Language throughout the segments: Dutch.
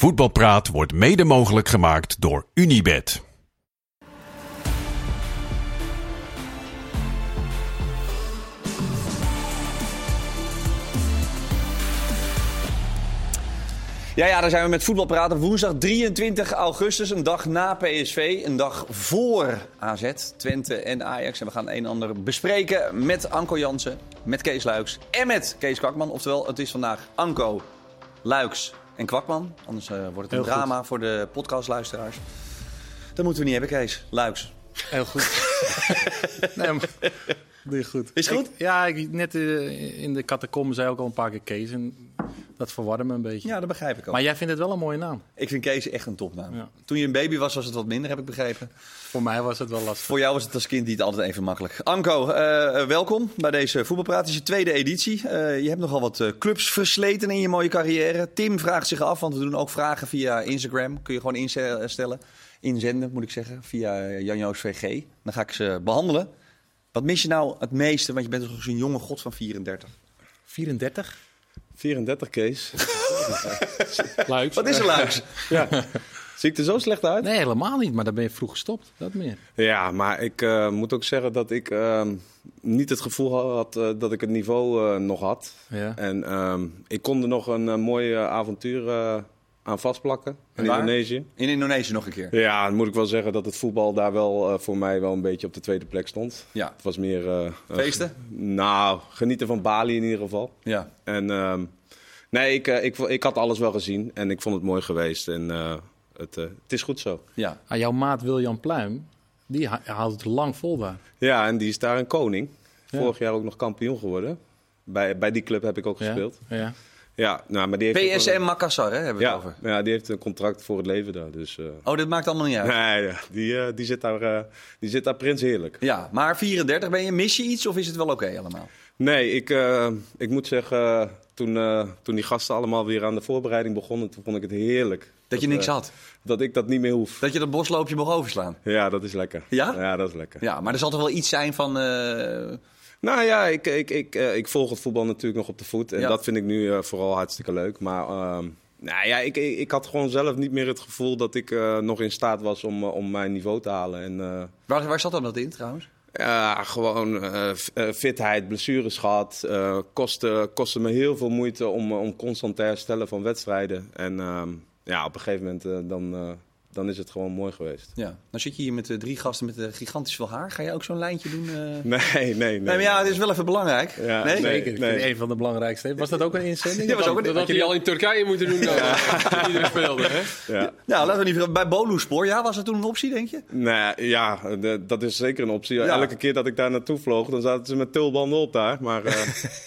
Voetbalpraat wordt mede mogelijk gemaakt door Unibed. Ja, ja, dan zijn we met voetbal praten. Woensdag 23 augustus, een dag na PSV, een dag voor AZ, Twente en Ajax. En we gaan een en ander bespreken met Anko Jansen, met Kees Luiks en met Kees Kwakman. Oftewel, het is vandaag Anko, Luiks en Kwakman. Anders eh, wordt het een Heel drama voor de podcastluisteraars. Dat moeten we niet hebben, Kees. Luiks. Heel goed. nee, maar, doe je goed. Is het goed? Ik- ja, ik, net eh, in de catacomben zei ook al een paar keer Kees. En dat verwarde me een beetje. Ja, dat begrijp ik ook. Maar jij vindt het wel een mooie naam. Ik vind Kees echt een topnaam. Ja. Toen je een baby was, was het wat minder, heb ik begrepen. Voor mij was het wel lastig. Voor jou was het als kind niet altijd even makkelijk. Anko, eh, welkom bij deze voetbalpraat. Het is je tweede editie. Eh, je hebt nogal wat eh, clubs versleten in je mooie carrière. Tim vraagt zich af, want we doen ook vragen via Instagram. Kun je gewoon instellen, inzenden moet ik zeggen, via Jan-Joos VG. Dan ga ik ze behandelen. Wat mis je nou het meeste, want je bent toch zo'n jonge god van 34. 34? 34 Kees. Luik. Wat is er, Luiks? Ja. Zie ik er zo slecht uit? Nee, helemaal niet. Maar dan ben je vroeg gestopt. Dat meer. Ja, maar ik eh, moet ook zeggen dat ik ehm, niet het gevoel had eh, dat ik het niveau eh, nog had. Ja. En ehm, ik kon er nog een mooi avontuur eh, aan vastplakken in waar? Indonesië. In Indonesië nog een keer. Ja, dan moet ik wel zeggen dat het voetbal daar wel eh, voor mij wel een beetje op de tweede plek stond. Ja. Het was meer... eh, eh, Feesten? nou, genieten van Bali in ieder geval. Ja. En ehm, nee, ik, ik, ik had alles wel gezien en ik vond het mooi geweest. En eh, het, eh, het is goed zo. ja. Ah, jouw maat William Pluim, die ha- houdt het lang vol daar. Ja, en die is daar een koning. Ja. Vorig jaar ook nog kampioen geworden. Bij, bij die club heb ik ook Ja? gespeeld. Ja. Ja, nou, maar die heeft Makassar, hè, hebben we ja, het over. ja, die heeft een contract voor het leven daar. Dus, eh, Oh, dit maakt allemaal niet uit. nee, ja, die, eh, die, zit daar, eh, die zit daar prins heerlijk. Ja, maar 34 ben je. Mis je iets of is het wel oké allemaal? Nee, ik, ik moet zeggen, toen, toen die gasten allemaal weer aan de voorbereiding begonnen, toen vond ik het heerlijk. Dat je niks had. Dat ik dat niet meer hoef. Dat je dat bosloopje mocht overslaan. Ja, dat is lekker. Ja? Ja, dat is lekker. Ja, maar er zal toch wel iets zijn van... Nou ja, ik, ik, ik, eh, ik volg het voetbal natuurlijk nog op de voet. En Ja. dat vind ik nu eh, vooral hartstikke leuk. Maar ehm, nou ja, ik, ik, ik had gewoon zelf niet meer het gevoel dat ik eh, nog in staat was om, om mijn niveau te halen. En waar, waar zat dan dat in trouwens? ja, gewoon fitheid, blessures gehad. eh kostte, kostte me heel veel moeite om, om constant te herstellen van wedstrijden. En ehm, ja, op een gegeven moment dan, dan is het gewoon mooi geweest. Ja. Dan zit je hier met eh, drie gasten met eh, gigantisch veel haar. Ga je ook zo'n lijntje doen? eh? Nee, Nee, nee, nee. maar ja, het is wel even belangrijk. Ja, nee? nee. Zeker. Het een van de belangrijkste. Was dat ook een inzending? Ja, was ook een- Dat had hij al in Turkije moeten doen dan. Iedereen speelde, hè? Ja. Nou, laten we niet Bij Boluspor, ja, was dat toen een optie, denk je? Nee, ja, de- dat is zeker een optie. Ja. Elke keer dat ik daar naartoe vloog, dan zaten ze met tulbanden op daar. Maar eh,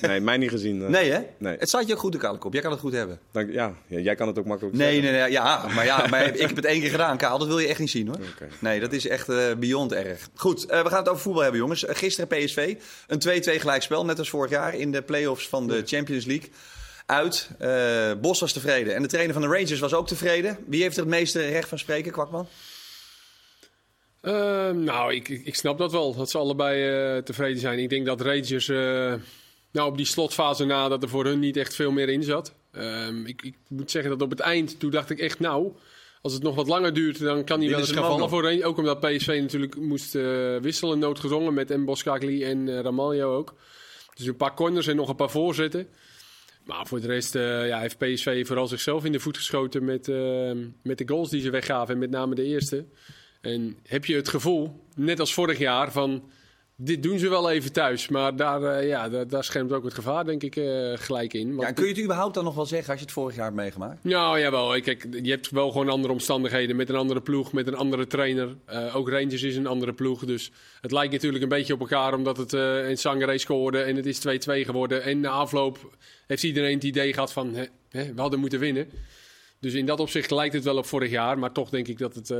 nee, mij niet gezien. Nee, hè? Nee. Het staat je ook goed de kaalkop. Jij kan het goed hebben. Dank- ja, ja, jij kan het ook makkelijk Nee, zeggen. nee, nee. Ja, maar, ja, maar ik heb het één keer gedaan, Kaal. Dat wil je echt niet zien, hoor. Nee, dat is echt eh, beyond erg. Goed, eh, we gaan het over voetbal hebben, jongens. Eh, gisteren PSV. Een 2-2 gelijkspel, net als vorig jaar in de play-offs van de Champions League. Uit. Eh, Bos was tevreden. En de trainer van de Rangers was ook tevreden. Wie heeft er het meeste recht van spreken, Kwakman? Ehm, nou, ik, ik ik snap dat wel. Dat ze allebei eh, tevreden zijn. Ik denk dat Rangers, eh, nou op die slotfase na, dat er voor hun niet echt veel meer in zat. Ehm, ik, ik moet zeggen dat op het eind, toen dacht ik echt, nou, als het nog wat langer duurt, dan kan hij wel eens gaan vallen voor Rangers. Ook omdat PSV natuurlijk moest eh, wisselen, noodgedwongen, met Mboskakli en eh Ramaljo ook. Dus een paar corners en nog een paar voorzetten. Maar voor de rest eh, ja, heeft PSV vooral zichzelf in de voet geschoten met, met de goals die ze weggaven. En met name de eerste. En heb je het gevoel, net als vorig jaar, van dit doen ze wel even thuis. Maar daar, eh, ja, daar, daar schermt ook het gevaar, denk ik, eh, gelijk in. Ja, Want en kun je het überhaupt dan nog wel zeggen als je het vorig jaar hebt meegemaakt? nou, jawel. Kijk, je hebt wel gewoon andere omstandigheden. Met een andere ploeg, met een andere trainer. Eh, ook Rangers is een andere ploeg. Dus het lijkt natuurlijk een beetje op elkaar. Omdat het in Sangare scoorde en het is 2-2 geworden. En na afloop heeft iedereen het idee gehad van... Hè, hè, we hadden moeten winnen. Dus in dat opzicht lijkt het wel op vorig jaar. Maar toch denk ik dat het, eh,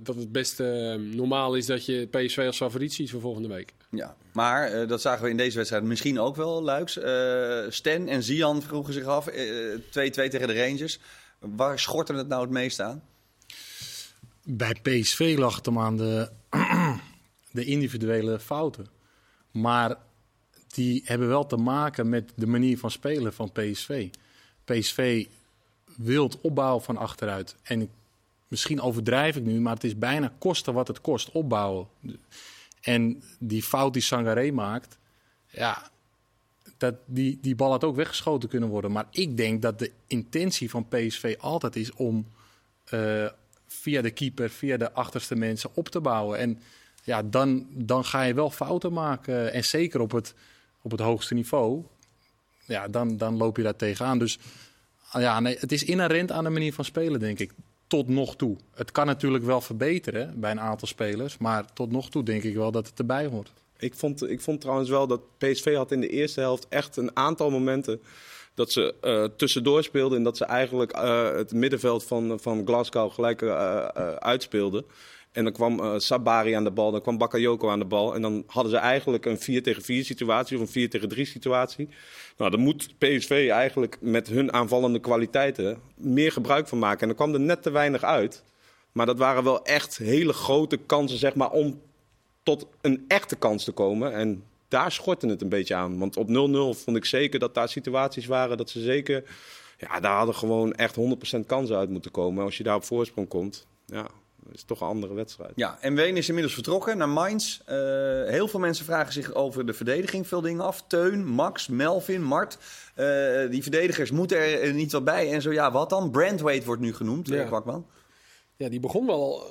dat het best eh, normaal is dat je PSV als favoriet ziet voor volgende week. Ja, maar eh, dat zagen we in deze wedstrijd misschien ook wel, Luiks. Eh Sten en Zian vroegen zich af, eh, 2-2 tegen de Rangers. Waar schortte het nou het meest aan? Bij PSV lag het hem aan de, de individuele fouten. Maar die hebben wel te maken met de manier van spelen van PSV. PSV wild opbouwen van achteruit. En misschien overdrijf ik nu, maar het is bijna kosten wat het kost opbouwen. En die fout die Sangaré maakt, ja, dat die, die bal had ook weggeschoten kunnen worden. Maar ik denk dat de intentie van PSV altijd is om eh, via de keeper, via de achterste mensen op te bouwen. En ja, dan, dan ga je wel fouten maken. En zeker op het, op het hoogste niveau, ja, dan, dan loop je daar tegenaan. Dus ja, nee, het is inherent aan de manier van spelen, denk ik. Tot nog toe. Het kan natuurlijk wel verbeteren bij een aantal spelers. Maar tot nog toe denk ik wel dat het erbij hoort. Ik vond, ik vond trouwens wel dat PSV had in de eerste helft echt een aantal momenten dat ze eh, tussendoor speelden en dat ze eigenlijk eh, het middenveld van, van Glasgow gelijk eh, uitspeelden. En dan kwam eh, Sabari aan de bal, dan kwam Bakayoko aan de bal. En dan hadden ze eigenlijk een 4 tegen 4 situatie of een 4 tegen 3 situatie. Nou, daar moet PSV eigenlijk met hun aanvallende kwaliteiten meer gebruik van maken. En dan kwam er net te weinig uit. Maar dat waren wel echt hele grote kansen, zeg maar, om tot een echte kans te komen. En daar schortte het een beetje aan. Want op 0-0 vond ik zeker dat daar situaties waren dat ze zeker... Ja, daar hadden gewoon echt 100% kansen uit moeten komen. Als je daar op voorsprong komt, ja, is toch een andere wedstrijd. Ja, en Ween is inmiddels vertrokken naar Mainz. Eh, heel veel mensen vragen zich over de verdediging veel dingen af. Teun, Max, Melvin, Mart. Eh, die verdedigers moeten er eh, niet wat bij. En zo ja, wat dan? Brandweight wordt nu genoemd, Ja. ja. Kwakman. Ja, die begon wel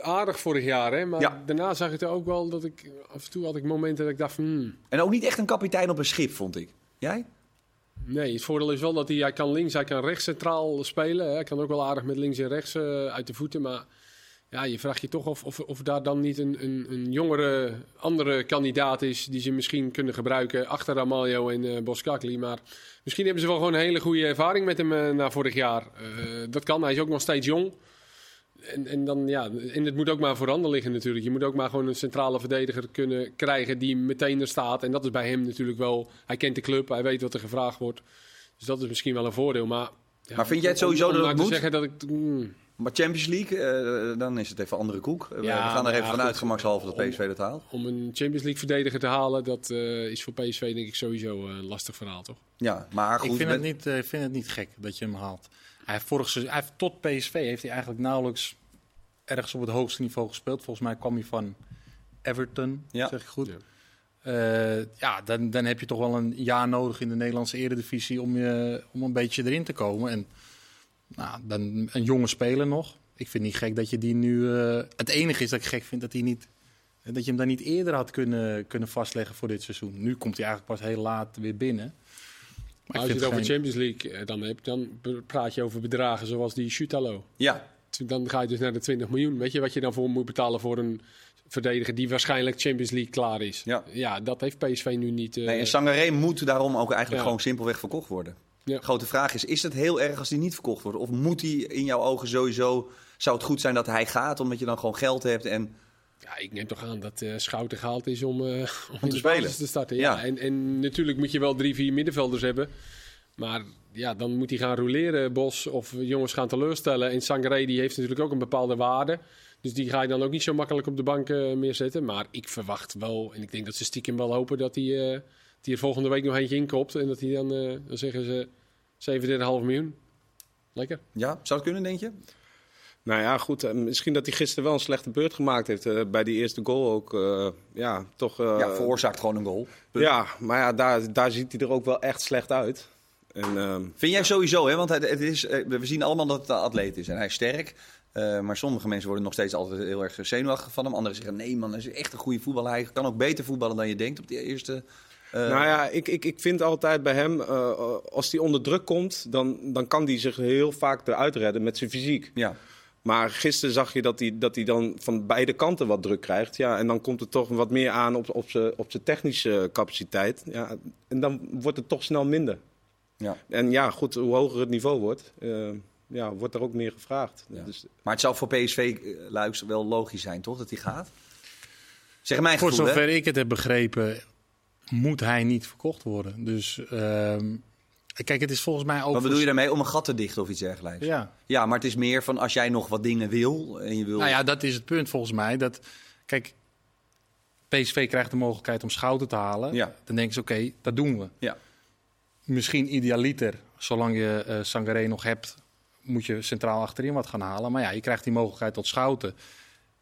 aardig vorig jaar, hè? maar Ja. daarna zag ik er ook wel dat ik af en toe had ik momenten dat ik dacht van, hmm, En ook niet echt een kapitein op een schip, vond ik. Jij? nee, het voordeel is wel dat hij, hij kan links, hij kan rechts centraal spelen. Hè? Hij kan ook wel aardig met links en rechts uit de voeten, maar ja, je vraagt je toch of, of, of daar dan niet een, een, een jongere, andere kandidaat is die ze misschien kunnen gebruiken achter Ramaljo en eh Boskakli. Maar misschien hebben ze wel gewoon een hele goede ervaring met hem eh, na vorig jaar. Eh, dat kan, hij is ook nog steeds jong. En, en, dan, ja, en het moet ook maar voorhanden liggen natuurlijk. Je moet ook maar gewoon een centrale verdediger kunnen krijgen die meteen er staat. En dat is bij hem natuurlijk wel... Hij kent de club, hij weet wat er gevraagd wordt. Dus dat is misschien wel een voordeel. Maar, ja, Maar vind jij het om- sowieso om dat nou het moet? zeggen dat ik... hmm, Maar Champions League, eh, dan is het even andere koek. We- Ja, we gaan er even ja, vanuit, gemakshalve dat PSV dat haalt. om een Champions League verdediger te halen, dat eh, is voor PSV denk ik sowieso eh, een lastig verhaal, toch? Ja, maar goed. ik vind, met- het niet, ik vind het niet gek dat je hem haalt. Hij heeft vorig seizoen, hij heeft, tot PSV heeft hij eigenlijk nauwelijks ergens op het hoogste niveau gespeeld. Volgens mij kwam hij van Everton, Ja. zeg ik goed. Ja. Ja, ja dan, dan heb je toch wel een jaar nodig in de Nederlandse eredivisie om, je, om een beetje erin te komen. En nou, dan een jonge speler nog. Ik vind niet gek dat je die nu... eh, het enige is dat ik gek vind dat, hij niet, dat je hem dan niet eerder had kunnen, kunnen vastleggen voor dit seizoen. Nu komt hij eigenlijk pas heel laat weer binnen. Maar als je het over geen- Champions League eh, dan hebt, dan praat je over bedragen zoals die Chutalo. Ja, Dan ga je dus naar de 20 miljoen. Weet je wat je dan voor moet betalen voor een verdediger die waarschijnlijk Champions League klaar is? Ja. dat heeft PSV nu niet. eh, nee, en Sangaré moet daarom ook eigenlijk Ja. gewoon simpelweg verkocht worden. Ja. De grote vraag is, is het heel erg als die niet verkocht wordt? Of moet hij in jouw ogen sowieso... Zou het goed zijn dat hij gaat, omdat je dan gewoon geld hebt en... Ja, ik neem toch aan dat eh Schouten gehaald is om, eh, om, te spelen. te starten. Ja. Ja. En, en natuurlijk moet je wel drie, vier middenvelders hebben. Maar ja, dan moet hij gaan roleren, Bos, of jongens gaan teleurstellen. En Sangaré die heeft natuurlijk ook een bepaalde waarde. Dus die ga je dan ook niet zo makkelijk op de bank eh, meer zetten. Maar ik verwacht wel, en ik denk dat ze stiekem wel hopen dat hij, die er volgende week nog eentje inkopt. En dat hij dan, eh, dan zeggen ze 37,5 miljoen. Lekker. Ja, zou het kunnen, denk je? Nou ja, goed. eh, Misschien dat hij gisteren wel een slechte beurt gemaakt heeft. eh, bij die eerste goal ook. eh, ja, toch. eh, ja, veroorzaakt gewoon een goal. Punt. Ja, maar ja, daar, daar ziet hij er ook wel echt slecht uit. En, ehm, Vind jij sowieso, hè? want het, het is, we zien allemaal dat het een atleet is en hij is sterk. Eh, maar sommige mensen worden nog steeds altijd heel erg zenuwachtig van hem. Anderen zeggen, nee man, hij is echt een goede voetballer. Hij kan ook beter voetballen dan je denkt op die eerste... eh, nou ja, ik, ik, ik vind altijd bij hem, eh, als hij onder druk komt, dan, dan kan hij zich heel vaak eruit redden met zijn fysiek. ja. Maar gisteren zag je dat hij, dat hij dan van beide kanten wat druk krijgt. Ja, en dan komt het toch wat meer aan op, op zijn op zijn technische capaciteit. Ja, en dan wordt het toch snel minder. Ja. En ja, goed, hoe hoger het niveau wordt, eh, ja, wordt er ook meer gevraagd. Ja. Dus, Maar het zou voor PSV-luiks wel logisch zijn, toch? Dat hij gaat? Zeg mijn Voor gevoel, hè? zover ik het heb begrepen, moet hij niet verkocht worden. Dus ehm, kijk, het is volgens mij ook. Wat bedoel je daarmee? Om een gat te dichten of iets dergelijks? Ja. Ja, maar het is meer van als jij nog wat dingen wil en je wil... Nou ja, dat is het punt volgens mij. Dat, kijk, PSV krijgt de mogelijkheid om Schouten te halen. Ja. Dan denken ze, oké, dat doen we. Ja. Misschien idealiter, zolang je eh Sangaré nog hebt, moet je centraal achterin wat gaan halen. Maar ja, je krijgt die mogelijkheid tot schouten.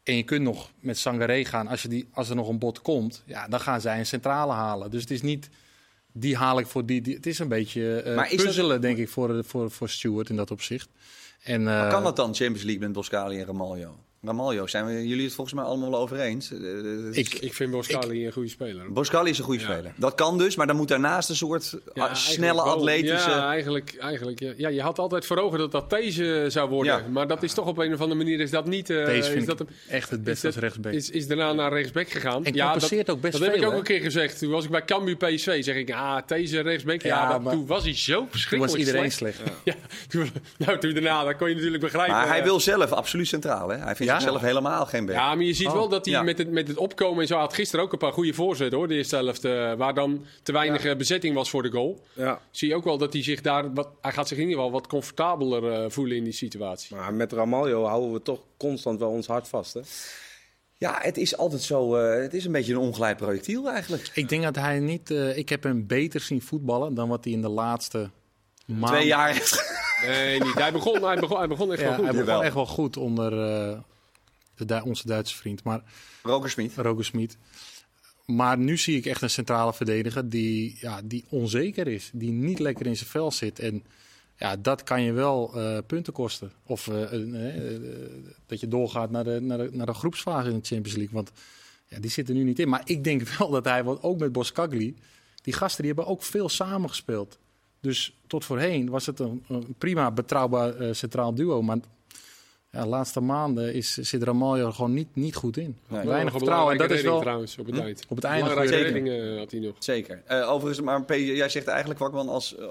En je kunt nog met Sangaré gaan. Als, je die, als er nog een bot komt, ja, dan gaan zij een centrale halen. Dus het is niet, die haal ik voor die. die het is een beetje eh, Maar is dat- puzzelen, denk ik, voor, voor, voor Stewart in dat opzicht. En, Maar eh, kan dat dan, Champions League met Boskali en Ramaljo? Ramaljo, zijn we jullie het volgens mij allemaal wel over eens? Eh, eh, Ik, Ik vind Boskali een goede speler. Boskali is een goede Ja. speler. Dat kan dus, maar dan moet daarnaast een soort Ja, ah, snelle wel. atletische... Ja, eigenlijk, eigenlijk ja. ja. Je had altijd voor ogen dat dat deze zou worden. Ja. Maar dat is toch op een of andere manier is dat niet... eh, Deze is vind dat echt het is, beste als rechtsback. is, is daarna naar rechtsback gegaan. En ja, dat, ook best dat heb ik ook hè? een keer gezegd. Toen was ik bij Cambuur PSV. Zeg ik, ah, deze rechtsback. Ja, maar- toen was hij zo Toen verschrikkelijk was iedereen slecht. slecht. Ja, toen, nou, toen daarna, dat kon je natuurlijk begrijpen. Maar hij wil zelf absoluut centraal, hè? Hij vindt Ja? zichzelf helemaal geen back. Ja, maar je ziet Oh, wel dat hij ja. met, het, met het opkomen en zo had gisteren ook een paar goede voorzetten hoor. De eerste helft, eh, waar dan te weinig eh, bezetting was voor de goal. Ja. Zie je ook wel dat hij zich daar, wat, hij gaat zich in ieder geval wat comfortabeler eh, voelen in die situatie. Maar met Ramaljo houden we toch constant wel ons hart vast. Hè? Ja, het is altijd zo... eh, het is een beetje een ongeleid projectiel eigenlijk. Ik denk dat hij niet. eh, ik heb hem beter zien voetballen dan wat hij in de laatste maanden. Twee jaar heeft... Nee, niet. Hij begon, hij begon, hij begon echt Ja, wel goed. hij begon Jawel. echt wel goed onder eh, de, onze Duitse vriend, maar. Roger Smit. Maar nu zie ik echt een centrale verdediger die, ja, die onzeker is, die niet lekker in zijn vel zit. En ja, dat kan je wel eh, punten kosten. Of eh, eh, dat je doorgaat naar de, naar, de, naar de groepsfase in de Champions League. Want ja, die zitten nu niet in. Maar ik denk wel dat hij, want ook met Boskagli, die gasten die hebben ook veel samengespeeld. Dus tot voorheen was het een, een prima betrouwbaar centraal duo. Maar ja, de laatste maanden is, zit Ramaljo er gewoon niet, niet goed in. Nee. Weinig vertrouwen. En dat is wel trouwens op het Hm? eind. op het einde Belangrijke redding eh, had hij nog. Zeker. Eh, overigens, maar P- jij zegt eigenlijk, Kwakman, als eh,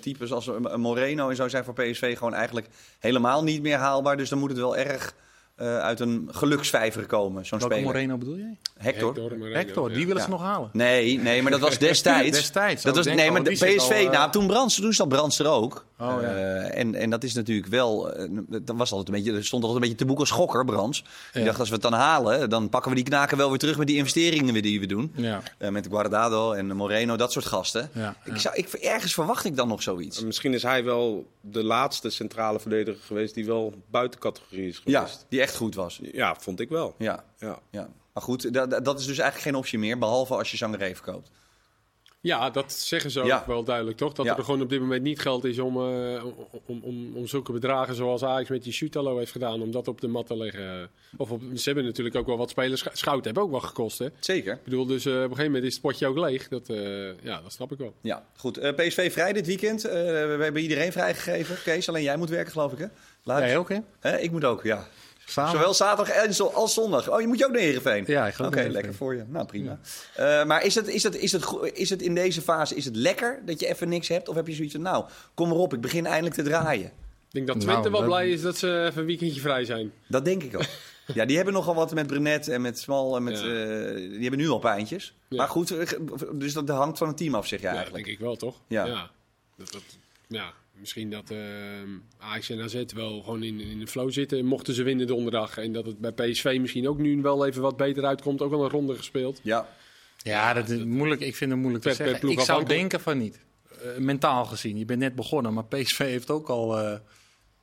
types als een Moreno en zo zijn voor PSV gewoon eigenlijk helemaal niet meer haalbaar. Dus dan moet het wel erg eh, uit een geluksvijver komen, zo'n speler. Moreno bedoel je? Hector. Moreno, Hector, die ja. willen Ja. ze nog halen. Nee, nee, maar dat was destijds. Destijds. Dat Oh, was, ik nee, maar de PSV, al, eh, nou, toen Brands, toen zat Brands er ook. Oh, ja. Eh, en, en dat is natuurlijk wel, dat was altijd een beetje, er stond altijd een beetje te boek als schokker, Brands. Die Ja. dacht, als we het dan halen, dan pakken we die knaken wel weer terug met die investeringen weer die we doen. Ja. Eh, met Guardado en Moreno, dat soort gasten. Ja, Ik ja. zou, ik, ergens verwacht ik dan nog zoiets. Misschien is hij wel de laatste centrale verdediger geweest die wel buiten categorie is Ja, geweest. die echt goed was. Ja, vond ik wel. Ja, Ja. ja. Maar goed, dat, dat is dus eigenlijk geen optie meer, behalve als je Sangaré verkoopt. Ja, dat zeggen ze ook Ja. wel duidelijk, toch? Dat Ja. er gewoon op dit moment niet geld is om, eh, om, om, om zulke bedragen zoals Ajax met die Shootalo heeft gedaan, om dat op de mat te leggen. Of op, ze hebben natuurlijk ook wel wat spelers. Schout hebben ook wel gekost, hè? Ik Zeker. bedoel, dus eh, op een gegeven moment is het potje ook leeg. Dat, eh, ja, dat snap ik wel. Ja, goed. Eh, PSV vrij dit weekend. Eh, we hebben iedereen vrijgegeven. Kees, alleen jij moet werken, geloof ik, hè? Laat- Jij ook, hè? Hè, ik moet ook, ja. Samen. Zowel zaterdag en zo- als zondag. Oh, je moet je ook naar Heerenveen? Ja, ik Oké, lekker voor je. Nou, prima. Eh, maar is het, is, het, is, het, is het in deze fase is het lekker dat je even niks hebt? Of heb je zoiets van, nou, kom maar op, ik begin eindelijk te draaien? Ik denk dat Nou, Twente wel dat- blij is dat ze even een weekendje vrij zijn. Dat denk ik ook. ja, die hebben nogal wat met Brenet en met Smal en met... Ja. eh, die hebben nu al pijntjes. Ja. Maar goed, eh, dus dat hangt van het team af, zeg je Ja, eigenlijk. denk ik wel, toch? Ja. Dat, dat, ja misschien dat eh Ajax en AZ wel gewoon in, in de flow zitten. Mochten ze winnen donderdag. En dat het bij PSV misschien ook nu wel even wat beter uitkomt. Ook wel een ronde gespeeld. Ja, Ja, dat is moeilijk. Ik vind het moeilijk te Per- zeggen. Ik zou denken van niet. Eh, mentaal gezien. Je bent net begonnen, maar PSV heeft ook al... eh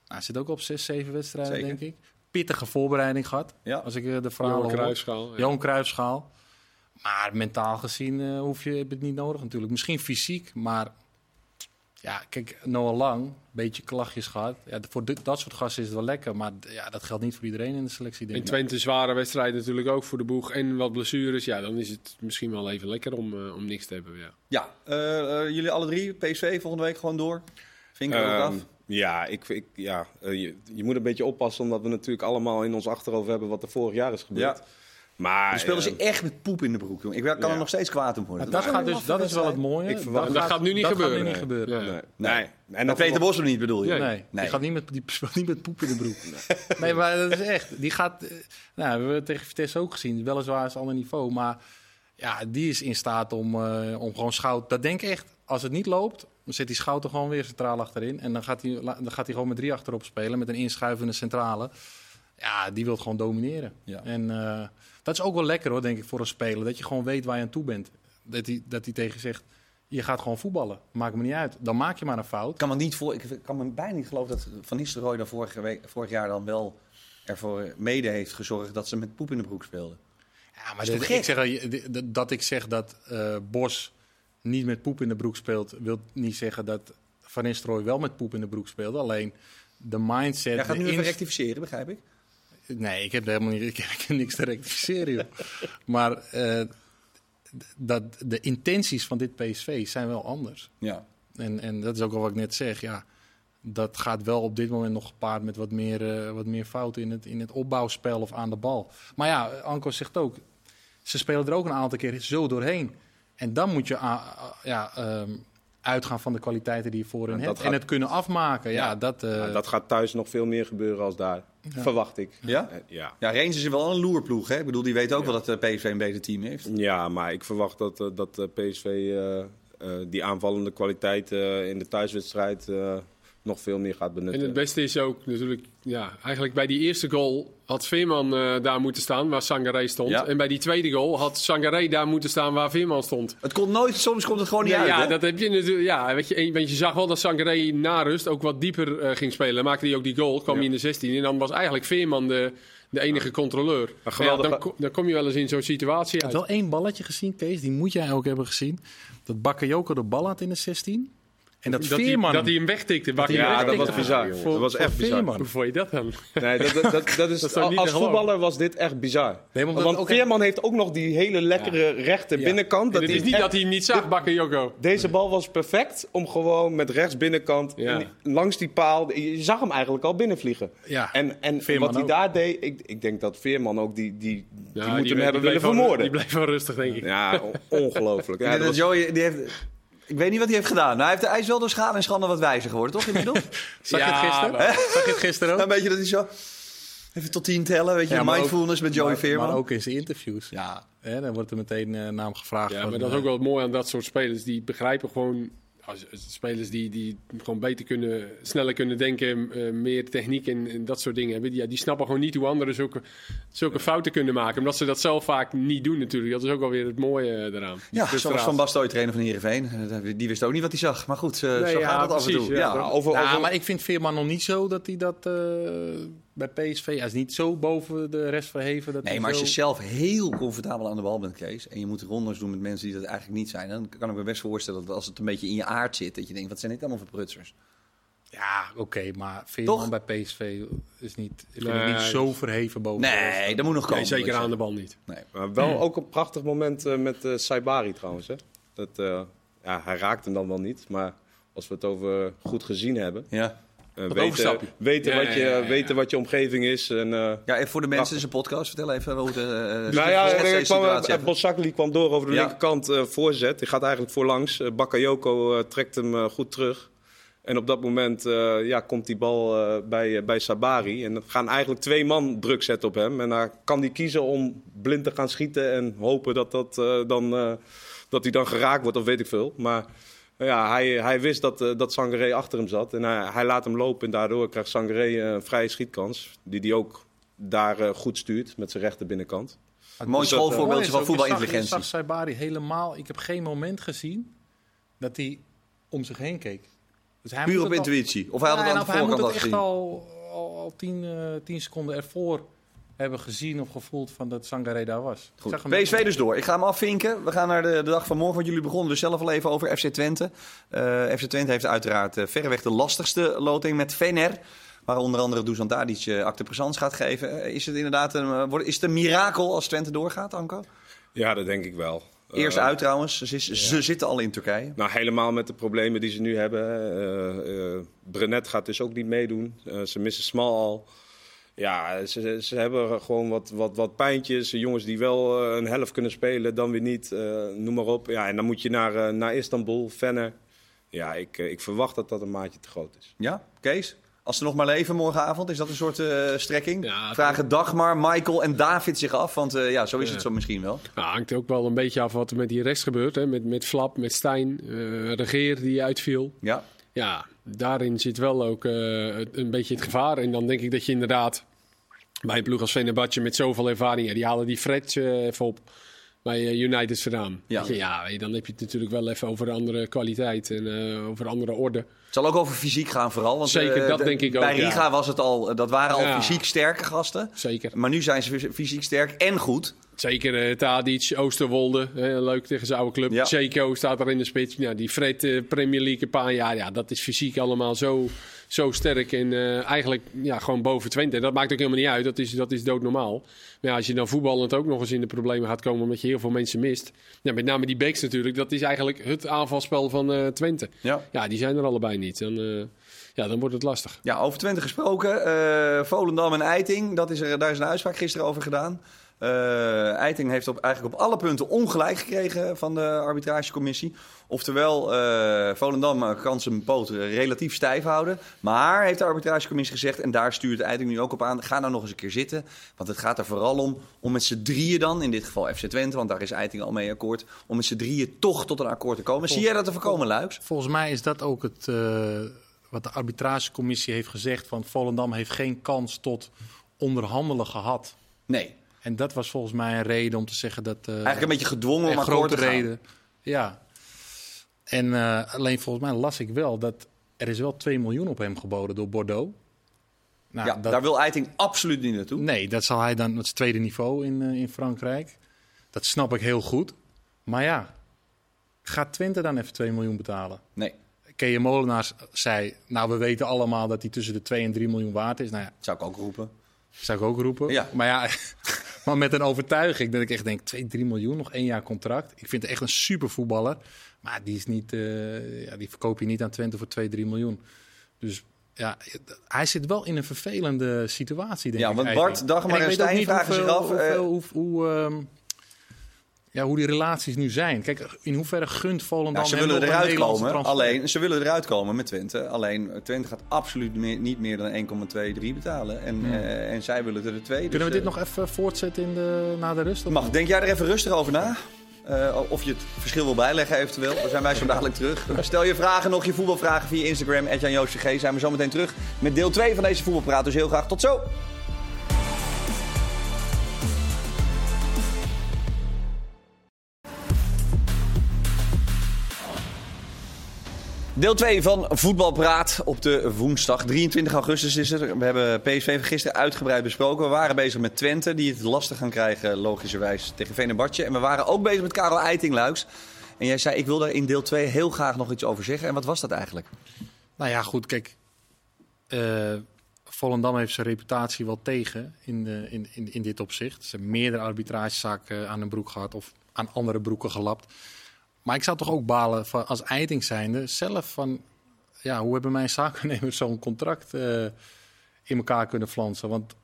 nou, zit ook op zes, zeven wedstrijden, Zeker. denk ik. Pittige voorbereiding gehad. Ja. Als ik de verhalen Johan. Cruijffschaal. Ja. Johan Cruijffschaal. Maar mentaal gezien hoef je heb je het niet nodig natuurlijk. Misschien fysiek, maar... Ja, kijk, Noah Lang, een beetje klachtjes gehad. Ja, voor dit, dat soort gasten is het wel lekker. Maar ja, dat geldt niet voor iedereen in de selectie, denk In ik. Twente zware wedstrijden natuurlijk ook voor de boeg. En wat blessures. Ja, dan is het misschien wel even lekker om, eh, om niks te hebben. Ja. ja. Eh, eh, jullie alle drie, PSV, volgende week gewoon door? Vinken we ook Ehm, af? ja, ik, ik, ja je, je moet een beetje oppassen, omdat we natuurlijk allemaal in ons achterhoofd hebben wat er vorig jaar is gebeurd. Ja. Maar Dan speelden ze eh, echt met poep in de broek, jongen. Ik kan Ja. er nog steeds kwaad om worden. Maar dat, gaat dus, dat is wel het mooie. Ik verwacht- Dat gaat nu niet dat gebeuren. Gaat nu niet gebeuren. Ja. nee. Nee. nee. En Met dan Peter Bos niet, bedoel je? Nee. Nee, Nee. die gaat niet met, die speelt niet met poep in de broek. Nee, maar dat is echt. Die gaat, eh, nou, we hebben het tegen Vitesse ook gezien. Weliswaar is het ander niveau, maar ja, die is in staat om, eh, om gewoon Schout... Dat denk ik echt. Als het niet loopt, dan zet die Schout er gewoon weer centraal achterin. En dan gaat hij, dan gaat hij gewoon met drie achterop spelen, met een inschuivende centrale. Ja, die wil gewoon domineren. Ja. En eh, dat is ook wel lekker hoor, denk ik, voor een speler. Dat je gewoon weet waar je aan toe bent. Dat hij, dat hij tegen zegt, Je gaat gewoon voetballen. Maakt me niet uit. Dan maak je maar een fout. Ik kan me, niet voor, ik kan me bijna niet geloven dat Van Nistelrooy dan vorige week, vorig jaar dan wel ervoor mede heeft gezorgd dat ze met poep in de broek speelden. Ja, maar gek? ik zeg, dat- dat ik zeg dat eh, Bos niet met poep in de broek speelt, wil niet zeggen dat Van Nistelrooy wel met poep in de broek speelde. Alleen de mindset. Jij gaat nu even rectificeren, begrijp ik? Nee, ik heb helemaal niet, ik heb niks te rectificeren. Joh. maar eh, dat, de intenties van dit PSV zijn wel anders. Ja. En, en dat is ook al wat ik net zeg. Ja, dat gaat wel op dit moment nog gepaard met wat meer, eh, wat meer fouten in het, in het opbouwspel of aan de bal. Maar ja, Anko zegt ook, ze spelen er ook een aantal keer zo doorheen. En dan moet je ja, ehm, uitgaan van de kwaliteiten die je voorin hebt. gaat- En het kunnen afmaken. Ja, dat, eh, dat gaat thuis nog veel meer gebeuren als daar. Verwacht ik. Ja? Eh, ja. Ja, Reens is wel een loerploeg. Hè? Ik bedoel, die weet ook wel dat de PSV een beter team heeft. Ja, maar ik verwacht dat, eh, dat eh, PSV eh, eh, die aanvallende kwaliteit eh, in de thuiswedstrijd eh, nog veel meer gaat En benutten. het beste is ook natuurlijk, ja, eigenlijk bij die eerste goal had Veerman eh, daar moeten staan waar Sangaré stond. Ja. En bij die tweede goal had Sangaré daar moeten staan waar Veerman stond. Het komt nooit, soms komt het gewoon niet Ja, uit. ja, hè? dat heb je natuurlijk. Ja, weet je, en- want je zag wel dat Sangaré na rust ook wat dieper eh, ging spelen. Maakte hij ook die goal, kwam hij in de 16. En dan was eigenlijk Veerman de, de enige controleur. Maar ja, dan, ko- dan kom je wel eens in zo'n situatie Ik uit. heb wel één balletje gezien, Kees. Die moet jij ook hebben gezien. Dat Bakayoko de bal had in de 16. En dat, dat, hij, Veerman... dat hij hem wegtikte. Ja, dat was bizar. Voor- dat was echt bizar. Veerman. Hoe vond je dat dan? Nee, dat, dat, dat, is, als voetballer was dit echt bizar. Nee, maar omdat Want ook- Veerman heeft ook nog die hele lekkere rechte binnenkant. Dat het hij is niet echt- dat hij hem niet zag, Bakker Joko. Deze bal was perfect om gewoon met rechts binnenkant langs die paal. Je zag hem eigenlijk al binnenvliegen. Ja, En, en Veerman wat hij ook. daar deed, ik, ik denk dat Veerman ook die, die, die Ja, moet hem die hebben willen vermoorden. Die bleef wel rustig, denk ik. Ja, on- ongelooflijk. Die heeft, ik weet niet wat hij heeft gedaan. Nou, hij, heeft, hij is wel door schade en schande wat wijzer geworden, toch inmiddels? Zag je het gisteren? Zag je het gisteren ook? Een beetje dat hij zo... Even tot tien tellen, weet je, Ja, ook- mindfulness met Joey maar, Veerman. Maar ook in zijn interviews. Ja, Hè, dan wordt er meteen eh, naar hem gevraagd. Ja, maar dat is eh, ook wel het mooie aan dat soort spelers. Die begrijpen gewoon... Als, als spelers die, die gewoon beter kunnen, sneller kunnen denken, eh, meer techniek en, en dat soort dingen hebben. Die, ja, die snappen gewoon niet hoe anderen zulke, zulke fouten kunnen maken. Omdat ze dat zelf vaak niet doen natuurlijk. Dat is ook wel weer het mooie eh, eraan. Ja zoals. Van Basten ooit trainer van Heerenveen. Eh, Die wist ook niet wat hij zag. Maar goed, eh, Nee, zo ja, gaat het af en toe. ja. Ja, over, Ja, over- maar ik vind Veerman nog niet zo dat hij dat eh, bij PSV... Hij is niet zo boven de rest verheven. Dat Nee, maar als zo- je zelf heel comfortabel aan de bal bent, Kees, en je moet rondes doen met mensen die dat eigenlijk niet zijn, dan kan ik me best voorstellen dat als het een beetje in je aard zit, dat je denkt, wat zijn dit allemaal voor prutsers? Ja, oké, maar Veerman Toch? bij PSV is niet, Nee, niet zo verheven boven de rest. Nee, dat moet nog komen. Nee, zeker aan de bal niet. Nee. maar wel ook een prachtig moment eh, met eh Saibari trouwens. Hè? Dat, eh, ja, hij raakt hem dan wel niet, maar als we het over goed gezien hebben. Ja. Eh, weten overstapje. weten, Ja, wat je, ja, ja, ja. weten wat je omgeving is. En, eh, Ja, en voor de mensen, dit is een podcast. Vertel even hoe de, uh, Nou ja, kwam, situatie Bossakli kwam door over de Ja. linkerkant eh, voorzet. Die gaat eigenlijk voorlangs. Uh, Bakayoko trekt hem goed terug. En op dat moment eh, ja, komt die bal eh, bij, bij Sabari. En dan gaan eigenlijk twee man druk zetten op hem. En dan kan hij kiezen om blind te gaan schieten en hopen dat, dat, eh, dan, eh, dat hij dan geraakt wordt of weet ik veel. Maar ja, hij, hij wist dat, eh, dat Sangaré achter hem zat. En hij, hij laat hem lopen en daardoor krijgt Sangaré eh, een vrije schietkans. Die hij ook daar eh, goed stuurt met zijn rechter binnenkant. Mooi Dus schoolvoorbeeldje van voetbalintelligentie. zag- Je zag Saibari helemaal... Ik heb geen moment gezien dat hij om zich heen keek. Dus hij Puur moet op al- intuïtie. Of hij had het Ja, aan de hij moet voorkant het al echt gezien. al, al, al tien, eh, tien seconden ervoor hebben gezien of gevoeld van dat Sangaré daar was. Ik Goed. zag hem PSV dus door. Ik ga hem afvinken. We gaan naar de, de dag van morgen. Want jullie begonnen dus zelf al even over FC Twente. Eh, FC Twente heeft uiteraard eh, verreweg de lastigste loting met Fener. Waar onder andere Dusan Tadic uh, acte présence gaat geven. Eh, is het inderdaad een, uh, wordt- is het een mirakel als Twente doorgaat, Anko? Ja, dat denk ik wel. Eerst Eh, uit trouwens. Ze, is- ze zitten al in Turkije. Nou, helemaal met de problemen die ze nu hebben. Eh eh Brenet gaat dus ook niet meedoen. Eh, ze missen Smal al. Ja, ze, ze hebben gewoon wat, wat, wat pijntjes. Jongens die wel eh, een helft kunnen spelen, dan weer niet. Eh, noem maar op. Ja, en dan moet je naar, eh, naar Istanbul, Venner. Ja, ik, ik verwacht dat dat een maatje te groot is. Ja, Kees? Als ze nog maar leven morgenavond, is dat een soort eh, strekking? Ja, Vragen Dagmar, Michael en David zich af. Want eh, ja, zo is het zo misschien wel. Nou, hangt ook wel een beetje af wat er met die rechts gebeurt. Hè? Met, met Flap, met Stijn, eh Regeer die uitviel. Ja. Ja, daarin zit wel ook eh, een beetje het gevaar. En dan denk ik dat je inderdaad bij een ploeg als met zoveel ervaring... Ja, die halen die Fred eh, even op. bij eh, United vandaan. Ja. Je, ja, dan heb je het natuurlijk wel even over andere kwaliteit en over andere orde. Het zal ook over fysiek gaan vooral. Want, Zeker, dat de- denk ik ook, Bij ja. Riga was het al, dat waren al Ja. fysiek sterke gasten. Zeker. Maar nu zijn ze fysiek sterk en goed. Zeker eh Tadic, Oosterwolde, hè, leuk tegen zijn oude club. Ja. Staat er in de spits. Ja, die Fred eh, Premier League een paar jaar. Ja, dat is fysiek allemaal zo, zo sterk. En eh, eigenlijk ja, gewoon boven Twente. En dat maakt ook helemaal niet uit. Dat is, dat is doodnormaal. Maar ja, als je dan voetballend ook nog eens in de problemen gaat komen... omdat je heel veel mensen mist. Ja, met name die backs natuurlijk. Dat is eigenlijk het aanvalspel van Twente. Ja. Ja, die zijn er allebei niet. Dan, ja, dan wordt het lastig. Ja, over Twente gesproken. Volendam en Eiting, dat is er, daar is een uitspraak gisteren over gedaan. Eh, Eiting heeft op, eigenlijk op alle punten ongelijk gekregen van de arbitragecommissie. Oftewel, eh, Volendam kan zijn poot relatief stijf houden. Maar, heeft de arbitragecommissie gezegd, en daar stuurt Eiting nu ook op aan... ga nou nog eens een keer zitten. Want het gaat er vooral om, om met z'n drieën dan, in dit geval FC Twente... want daar is Eiting al mee akkoord... om met z'n drieën toch tot een akkoord te komen. Zie jij dat te voorkomen, Luiks? Volgens mij is dat ook het, eh, wat de arbitragecommissie heeft gezegd. Van Volendam heeft geen kans tot onderhandelen gehad. Nee. En dat was volgens mij een reden om te zeggen dat... eh, Eigenlijk een beetje gedwongen om een grote reden. Ja. En eh, alleen volgens mij las ik wel dat er is wel 2 miljoen op hem geboden door Bordeaux. Nou, ja, dat, daar wil Eiting absoluut niet naartoe. Nee, dat zal hij dan, dat is het tweede niveau in, eh, in Frankrijk. Dat snap ik heel goed. Maar ja, gaat Twente dan even 2 miljoen betalen? Nee, Kees Molenaars zei, nou we weten allemaal dat hij tussen de 2 en 3 miljoen waard is. Nou ja, zou ik ook roepen. zou ik ook roepen. Ja. Maar ja, maar met een overtuiging dat ik echt denk, 2, 3 miljoen, nog één jaar contract. Ik vind het echt een super voetballer. Maar die, is niet, eh, ja, die verkoop je niet aan Twente voor 2, 3 miljoen. Dus ja, hij zit wel in een vervelende situatie, denk Ja, ik. want eigenlijk. Bart, Dagmar en Stijn vragen zich hoeveel- af, eh, hoeveel- hoe, hoe, ehm, ja, hoe die relaties nu zijn. Kijk, in hoeverre gunt Volendam Nou, ze willen eruit komen. Alleen, ze willen eruit komen met Twente. Alleen, eh, Twente gaat absoluut meer- niet meer dan 1,23 betalen. En, eh, en zij willen er de twee. Kunnen dus, we dit eh, nog even voortzetten in de, na de rust? Mag, denk jij er even rustig over na? Eh, of je het verschil wil bijleggen eventueel. Dan zijn wij zo dadelijk terug. Stel je vragen nog, je voetbalvragen via Instagram. Jan. Zijn we zo meteen terug met deel 2 van deze voetbalpraat. Dus heel graag tot zo. Deel 2 van Voetbalpraat op de woensdag. 23 augustus is het. We hebben PSV gisteren uitgebreid besproken. We waren bezig met Twente, die het lastig gaan krijgen, logischerwijs, tegen Venebartje. En we waren ook bezig met Karel Eiting-Luiks. En jij zei, ik wil daar in deel 2 heel graag nog iets over zeggen. En wat was dat eigenlijk? Nou ja, goed, kijk. eh Volendam heeft zijn reputatie wel tegen in, de, in, in, in dit opzicht. Ze hebben meerdere arbitragezaken aan hun broek gehad of aan andere broeken gelapt. Maar ik zou toch ook balen van, als Eiting zijnde zelf van... Ja, hoe hebben mijn zakennemers zo'n contract eh, in elkaar kunnen flansen? Want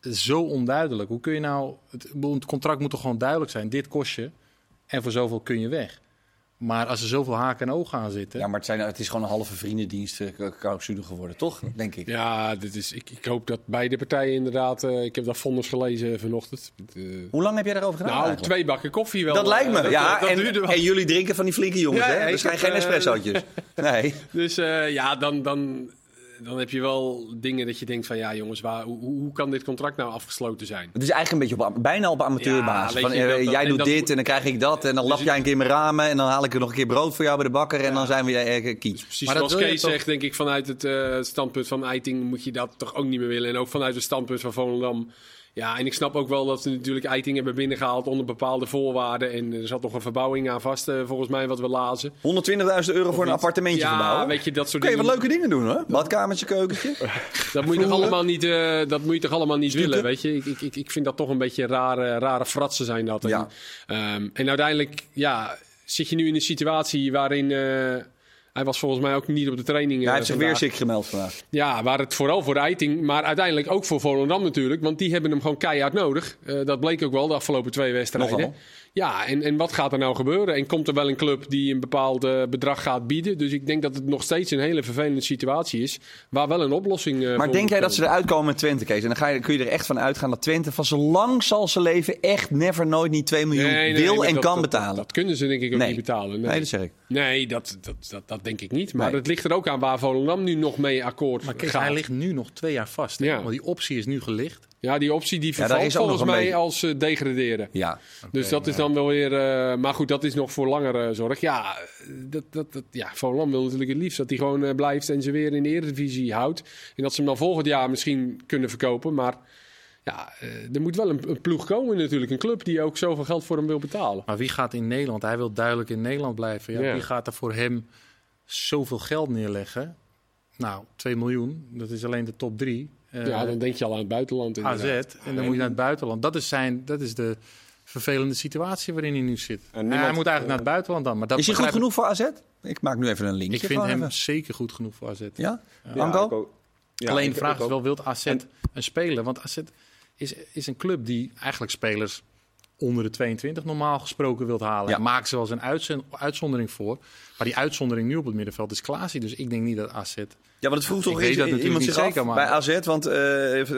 zo onduidelijk. Hoe kun je nou... Het, het contract moet toch gewoon duidelijk zijn. Dit kost je en voor zoveel kun je weg. Maar als er zoveel haken en ogen aan zitten... Ja, maar het, zijn, het is gewoon een halve vriendendienst eh, clausule geworden, toch? Denk ik. Ja, dit is, ik, ik hoop dat beide partijen inderdaad... eh, ik heb dat vonnis gelezen vanochtend. Eh, Hoe lang heb jij daarover gedaan nou, eigenlijk? twee bakken koffie wel. Dat lijkt me, eh, ja. dat en, en jullie drinken van die flinke jongens, Ja, hè? ik zijn geen eh, espressootjes. Nee. Dus eh, ja, dan, dan, dan heb je wel dingen dat je denkt van... Ja jongens, waar, hoe, hoe kan dit contract nou afgesloten zijn? Het is eigenlijk een beetje op, bijna op amateurbasis. Ja, weet van, je, eh, dat- jij doet dat- dit en dan krijg ik dat. En dan lap Dus jij een keer mijn ramen. En dan haal ik er nog een keer brood voor jou bij de bakker. En dan zijn we eh, kiet. Precies Maar dat zoals Kees toch- zegt, denk ik vanuit het eh, standpunt van Eiting moet je dat toch ook niet meer willen. En ook vanuit het standpunt van Volendam. Ja, en ik snap ook wel dat ze natuurlijk Eiting hebben binnengehaald onder bepaalde voorwaarden. En er zat nog een verbouwing aan vast, eh, volgens mij, wat we lazen. 120.000 euro voor een appartementje ja, verbouwen. weet je, dat soort Kun je dingen. wat leuke dingen doen hoor. Badkamertje, keukentje. Dat moet je toch allemaal niet, eh, dat moet je toch allemaal niet willen, weet je. Ik, ik, ik, vind dat toch een beetje rare, rare fratsen zijn dat. En, Ja. ehm, en uiteindelijk, ja, zit je nu in een situatie waarin... eh, hij was volgens mij ook niet op de training. Hij heeft zich weer ziek gemeld vandaag. Ja, waar het vooral voor Eiting, maar uiteindelijk ook voor Volendam natuurlijk. Want die hebben hem gewoon keihard nodig. Eh, dat bleek ook wel de afgelopen twee wedstrijden. Nogal. Ja, en, en wat gaat er nou gebeuren? En komt er wel een club die een bepaald eh, bedrag gaat bieden? Dus ik denk dat het nog steeds een hele vervelende situatie is. Waar wel een oplossing eh, Maar voor denk jij dat ze eruit komen met Twente, Kees? En dan ga je, kun je er echt van uitgaan dat Twente van zo lang zal ze leven echt never nooit niet 2 miljoen Nee, nee, wil en dat- kan dat- betalen. Dat, dat kunnen ze denk ik ook Nee. niet betalen. Nee, Nee, dat zeg ik. Nee, dat, dat, dat, denk ik niet. Maar Nee. het ligt er ook aan waar Volendam nu nog mee akkoord Maar gaat. hij ligt nu nog twee jaar vast. hè? Ja. Want die optie is nu gelicht. Ja, die optie die vervalt volgens mij beetje- als eh, degraderen. Ja, Dus dat is dan wel weer. eh, maar goed, dat is nog voor langere zorg. Ja, dat, dat, dat, ja, Volendam wil natuurlijk het liefst dat hij gewoon eh, blijft en ze weer in de Eredivisie houdt. En dat ze hem dan volgend jaar misschien kunnen verkopen. Maar ja, eh, er moet wel een, een ploeg komen natuurlijk. Een club die ook zoveel geld voor hem wil betalen. Maar wie gaat in Nederland? Hij wil duidelijk in Nederland blijven. Ja, Ja. Wie gaat er voor hem zoveel geld neerleggen? Nou, 2 miljoen. Dat is alleen de top 3. Ja, dan denk je al aan het buitenland. AZ. inderdaad. En dan moet je naar het buitenland. Dat is, zijn, dat is de vervelende situatie waarin hij nu zit. En Ja, niemand- hij moet eigenlijk naar het buitenland dan. Maar dat is hij goed ik- genoeg voor AZ? Ik maak nu even een linkje. Ik vind van hem even. zeker goed genoeg voor AZ. Ja? Alleen de vraag is wel, wilt AZ En- een speler? Want AZ is, is een club die eigenlijk spelers onder de 22 normaal gesproken wilt halen. Ja. Maakt ze wel eens een uitzend- uitzondering voor. Maar die uitzondering nu op het middenveld is Klaasie. Dus ik denk niet dat AZ... Ja, want het vroeg toch iets- dat iemand zich zeker, af maar- bij AZ. Want eh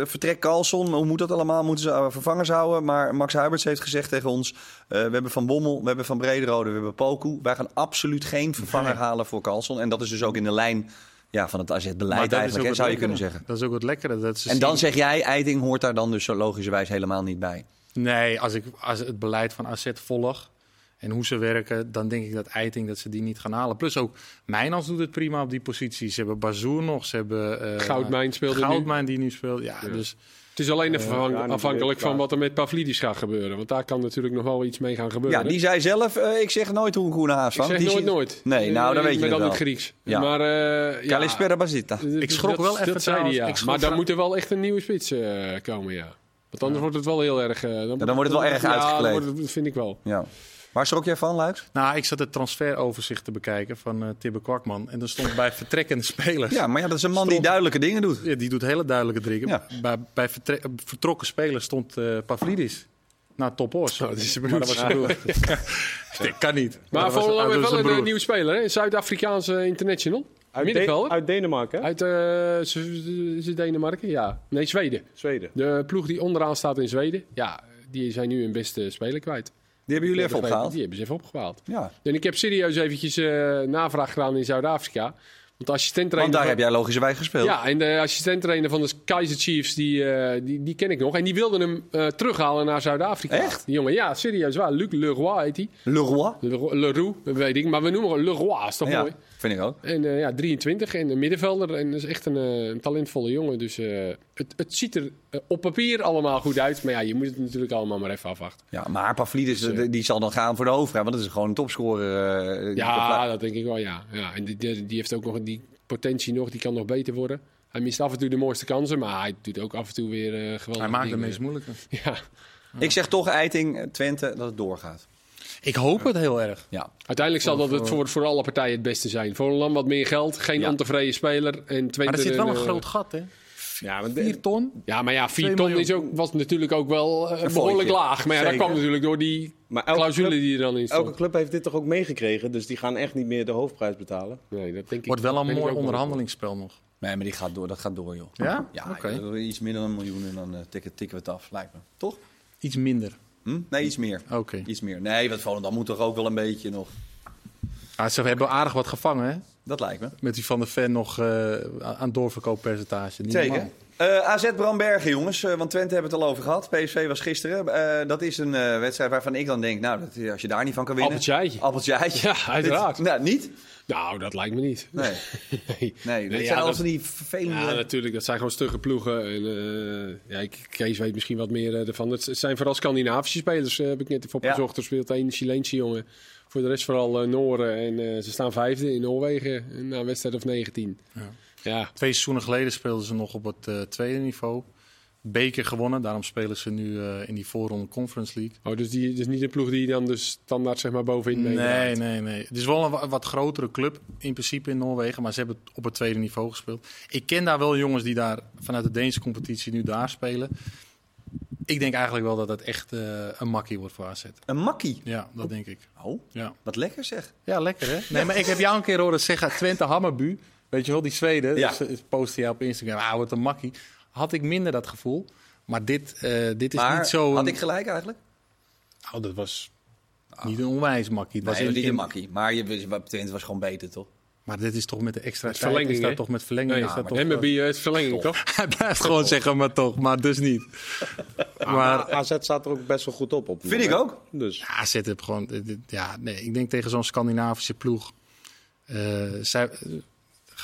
vertrek Carlson, hoe moet dat allemaal? Moeten ze eh, vervangers houden? Maar Max Huiberts heeft gezegd tegen ons... eh, we hebben Van Bommel, we hebben Van Brederode, we hebben Poku. Wij gaan absoluut geen vervanger Nee. halen voor Carlson. En dat is dus ook in de lijn ja, van het AZ-beleid eigenlijk, hè, zou je kunnen zeggen. Dat is ook het lekkere. Dat ze En dan zien- zeg jij, Eiting hoort daar dan dus zo logischerwijs helemaal niet bij. Nee, als ik als het beleid van AZ volg en hoe ze werken, dan denk ik dat Eiting dat ze die niet gaan halen. Plus ook Mijnans doet het prima op die positie. Ze hebben Bazoer nog, ze hebben eh, Goudmijn speelde nu. Goudmijn die nu speelt. Ja, dus Het is alleen even ja, nu afhankelijk van wat er met Pavlidis gaat gebeuren. Want daar kan natuurlijk nog wel iets mee gaan gebeuren. Ja, die zei zelf, eh, ik zeg nooit hoe een groene haas Ik vangt. zeg Die nooit nooit. Nee, nou, dan weet je Maar het dan wel. het Grieks. Ja. Maar uh, ja, Basita. Ik schrok dat- wel even Dat zei hij, trouwens. ja. Ik schrok Maar dan moet er wel echt een nieuwe spits eh, komen, ja. Want anders wordt het wel heel erg... eh, dan, dan wordt het wel erg ja, uitgekleed. dat vind ik wel. Ja. Waar schrok jij van, Luiks? Nou, ik zat het transferoverzicht te bekijken van eh Tibbe Kwakman. En er stond bij vertrekkende spelers. Ja, maar ja, dat is een man die duidelijke dingen doet. Ja, die doet hele duidelijke dingen. Ja. Bij, bij vertrokken spelers stond eh Pavlidis naar Top. Oh, dat is zijn Maar dat broer. was zijn broer. dat kan niet. Maar dat heeft was wel een nieuwe speler, hè? Een Zuid-Afrikaanse international. Uit, De- uit Denemarken? Uit eh, Z- Denemarken? Ja. Nee, Zweden. Zweden. De ploeg die onderaan staat in Zweden. Ja, die zijn nu hun beste speler kwijt. Die hebben jullie even opgehaald. Die hebben ze even opgehaald. Ja. En ik heb serieus eventjes eh, navraag gedaan in Zuid-Afrika. Want de assistent-trainer... Want daar van- heb jij logischerwijs gespeeld. Ja, en de assistent-trainer van de Kaiser Chiefs, die, eh, die, die ken ik nog. En die wilden hem eh, terughalen naar Zuid-Afrika. Echt? Die jongen, ja, serieus waar. Luc Leroy heet hij. Leroy. Le- Leroux, weet ik. Maar we noemen hem Leroy, is toch Ja, mooi? Vind ik ook. En eh, ja, 23 en een middenvelder. En dat is echt een, eh, een talentvolle jongen. Dus eh, het, het ziet er op papier allemaal goed uit. Maar ja, je moet het natuurlijk allemaal maar even afwachten. Ja, maar Pavlidis, eh, die zal dan gaan voor de hoofdrij. Want dat is gewoon een topscorer. Ja, dat denk ik wel, ja. ja en die, die, die heeft ook nog die potentie nog. Die kan nog beter worden. Hij mist af en toe de mooiste kansen. Maar hij doet ook af en toe weer eh geweldig. Hij maakt de meest moeilijke. Ja. Ik zeg toch, Eiting, Twente, dat het doorgaat. Ik hoop het heel erg. Ja. Uiteindelijk zal dat het voor, voor alle partijen het beste zijn. Voor een land wat meer geld, geen Ja. ontevreden speler. En Twente Maar er zit wel een groot gat, hè? Ja, maar 4 ton? Ja, maar ja, 4 Twee ton is ook, was natuurlijk ook wel eh, Een behoorlijk laag. Maar ja, dat kwam natuurlijk door die Maar elke clausule club- die er dan in stond. Elke club heeft dit toch ook meegekregen, dus die gaan echt niet meer de hoofdprijs betalen. Nee, dat denk ik. Wordt wel een mooi onderhandelingsspel nog. Nee, maar die gaat door, dat gaat door, joh. Ja? Ja, Oké. joh, iets minder dan een miljoen en dan eh, tikken, tikken we het af, lijkt me. Toch? Iets minder. Hm? Nee, iets meer. Oké. Iets meer. Nee, wat Volendam moet toch ook wel een beetje nog. Ah, ze hebben aardig wat gevangen, hè? Dat lijkt me. Met die van de fan nog eh, aan doorverkooppercentage. Niet Zeker. normaal. Eh, AZ Brambergen, jongens. eh, want Twente hebben het al over gehad. PSV was gisteren. Eh, dat is een eh, wedstrijd waarvan ik dan denk, nou, dat, als je daar niet van kan winnen. Appeltje. Appeltje. Ja, uiteraard. Dit- nou, niet? Nou, dat lijkt me niet. Nee. nee. Nee, dit ja, zijn dat- van die vervelende... Ja, natuurlijk. Dat zijn gewoon stugge ploegen. En, eh, ja, ik- Kees weet misschien wat meer ervan. Het zijn vooral Scandinavische spelers, eh, heb ik net even Ja. opgezocht. Er speelt één Chileense jongen. Voor de rest vooral Nooren. En eh, ze staan vijfde in Noorwegen na een wedstrijd of 19. Ja. Ja, Twee seizoenen geleden speelden ze nog op het eh, tweede niveau. Beker gewonnen, daarom spelen ze nu eh, in die voorronde Conference League. oh, dus, die, dus niet een ploeg die dan dus standaard zeg maar bovenin Nee, meedraait. nee, nee. Het is wel een wa- wat grotere club in principe in Noorwegen, maar ze hebben het op het tweede niveau gespeeld. Ik ken daar wel jongens die daar vanuit de Deense competitie nu daar spelen. Ik denk eigenlijk wel dat het echt eh, een makkie wordt voor AZ. Een makkie. Ja, dat denk ik. Oh, Ja. wat lekker zeg. ja, lekker hè? Nee, maar ik heb jou een keer horen zeggen, Twente Hammerbu, weet je wel, die Zweden, Ja. dus, postte jij op Instagram, ah, wat een makkie. Had ik minder dat gevoel, maar dit, eh, dit is maar niet zo... had een- ik gelijk eigenlijk? Oh, dat was niet een onwijs makkie. Het was Nee, in- niet een makkie. Maar je, Twente was gewoon beter, toch? Maar dit is toch met de extra Met tijd, verlenging, is dat toch met verlenging? Nee, is dat toch, en met eh, bij het verlenging, toch? Hij blijft gewoon zeggen, maar toch, maar dus niet. Maar Maar AZ staat er ook best wel goed op. op het Vind ik ook. Dus ja, AZ heeft gewoon, ja, nee, ik denk tegen zo'n Scandinavische ploeg, eh, zij,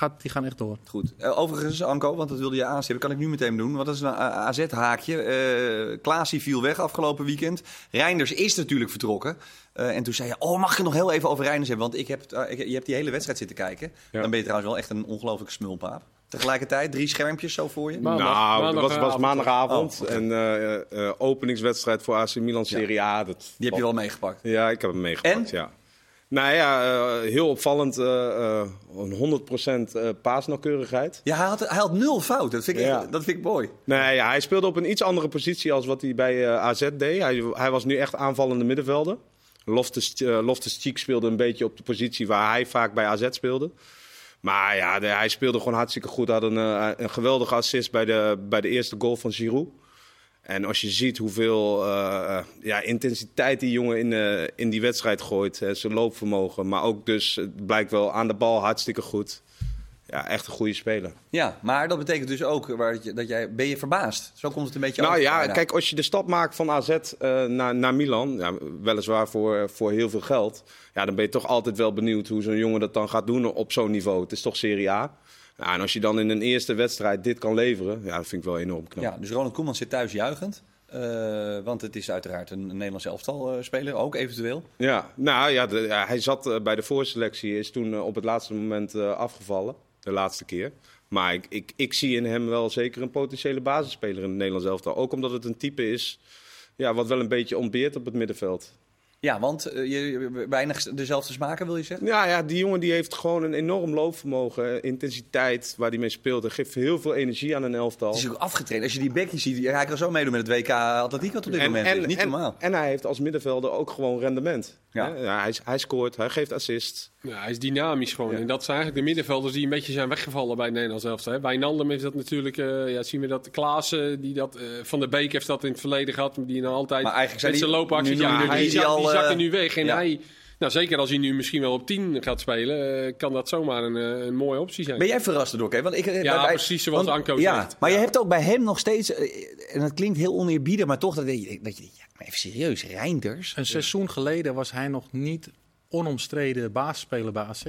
gaat, die gaan echt door. Goed. Eh, overigens, Anko, want dat wilde je aanstippen, kan ik nu meteen doen. Wat is een AZ-haakje? Uh, Klaasie viel weg afgelopen weekend. Reinders is natuurlijk vertrokken. Eh, en toen zei je, oh, mag ik het nog heel even over Reinders hebben? Want ik heb, eh, ik- je hebt die hele wedstrijd zitten kijken. Ja. Dan ben je trouwens wel echt een ongelofelijke smulpaap. Tegelijkertijd drie schermpjes zo voor je. Maandag- nou, dat was, was maandagavond. Oh. En eh, eh, openingswedstrijd voor AC Milan Serie A. Dat, Die heb je wel meegepakt. Ja, ik heb hem meegepakt, En? ja. Nou ja, eh, heel opvallend. eh, eh, een 100% eh, paasnauwkeurigheid. Ja, hij had, hij had nul fout. Dat vind ik, Ja. dat vind ik mooi. Nee, ja, hij speelde op een iets andere positie als wat hij bij AZ deed. Hij, hij was nu echt aanvallende middenvelder. Loftus, Loftus Cheek speelde een beetje op de positie waar hij vaak bij AZ speelde. Maar ja, hij speelde gewoon hartstikke goed. Hij had een, een geweldige assist bij de, bij de eerste goal van Giroud. En als je ziet hoeveel eh, eh, ja, intensiteit die jongen in, eh, in die wedstrijd gooit. eh, zijn loopvermogen. Maar ook dus, het blijkt wel aan de bal hartstikke goed. Ja, echt een goede speler. Ja, maar dat betekent dus ook waar dat jij... Ben je verbaasd? Zo komt het een beetje Nou over. ja, bijna. kijk, als je de stap maakt van AZ naar, naar Milan, ja, weliswaar voor, voor heel veel geld, ja, dan ben je toch altijd wel benieuwd hoe zo'n jongen dat dan gaat doen op zo'n niveau. Het is toch Serie A. En als je dan in een eerste wedstrijd dit kan leveren, ja, dat vind ik wel enorm knap. Ja, dus Ronald Koeman zit thuis juichend. Eh, want het is uiteraard een, een Nederlands elftal eh, speler, ook eventueel. Ja, nou ja, de- ja, hij zat eh, bij de voorselectie, is toen op het laatste moment afgevallen, de laatste keer. Maar ik, ik, ik zie in hem wel zeker een potentiële basisspeler in het Nederlands elftal. Ook omdat het een type is ja, wat wel een beetje ontbeert op het middenveld. Ja, want eh, je, weinig dezelfde smaken, wil je zeggen? Ja, ja, die jongen die heeft gewoon een enorm loopvermogen, eh, intensiteit waar hij mee speelt. Hij geeft heel veel energie aan een elftal. Het is ook afgetraind. Als je die bekjes ziet, hij kan zo meedoen met het WK atletiek wat op dit moment is. Niet en, normaal. en hij heeft als middenvelder ook gewoon rendement. Ja. Hij, hij scoort, hij geeft assist. Ja, hij is dynamisch gewoon. Ja. En dat zijn eigenlijk de middenvelders die een beetje zijn weggevallen bij het Nederlands elftal. hè. Bij Nandem is dat natuurlijk, eh, ja, zien we dat Klaassen, die dat, eh, Van der Beek heeft dat in het verleden gehad. Die nou altijd Maar eigenlijk zijn met zijn die- loopacties, ja, die, die, die zakken eh, nu weg. En ja. hij, nou, zeker als hij nu misschien wel op 10 gaat spelen, eh, kan dat zomaar een, eh, een mooie optie zijn. Ben jij verrast door, Oké? Want ik, eh, Ja, bij- precies zoals want- Anko ja, zegt. Maar je hebt ook bij hem nog steeds, en dat klinkt heel oneerbiedig, maar toch dat je, dat je ja, maar even serieus, Reinders. Een seizoen geleden was hij nog niet onomstreden basisspeler bij AZ.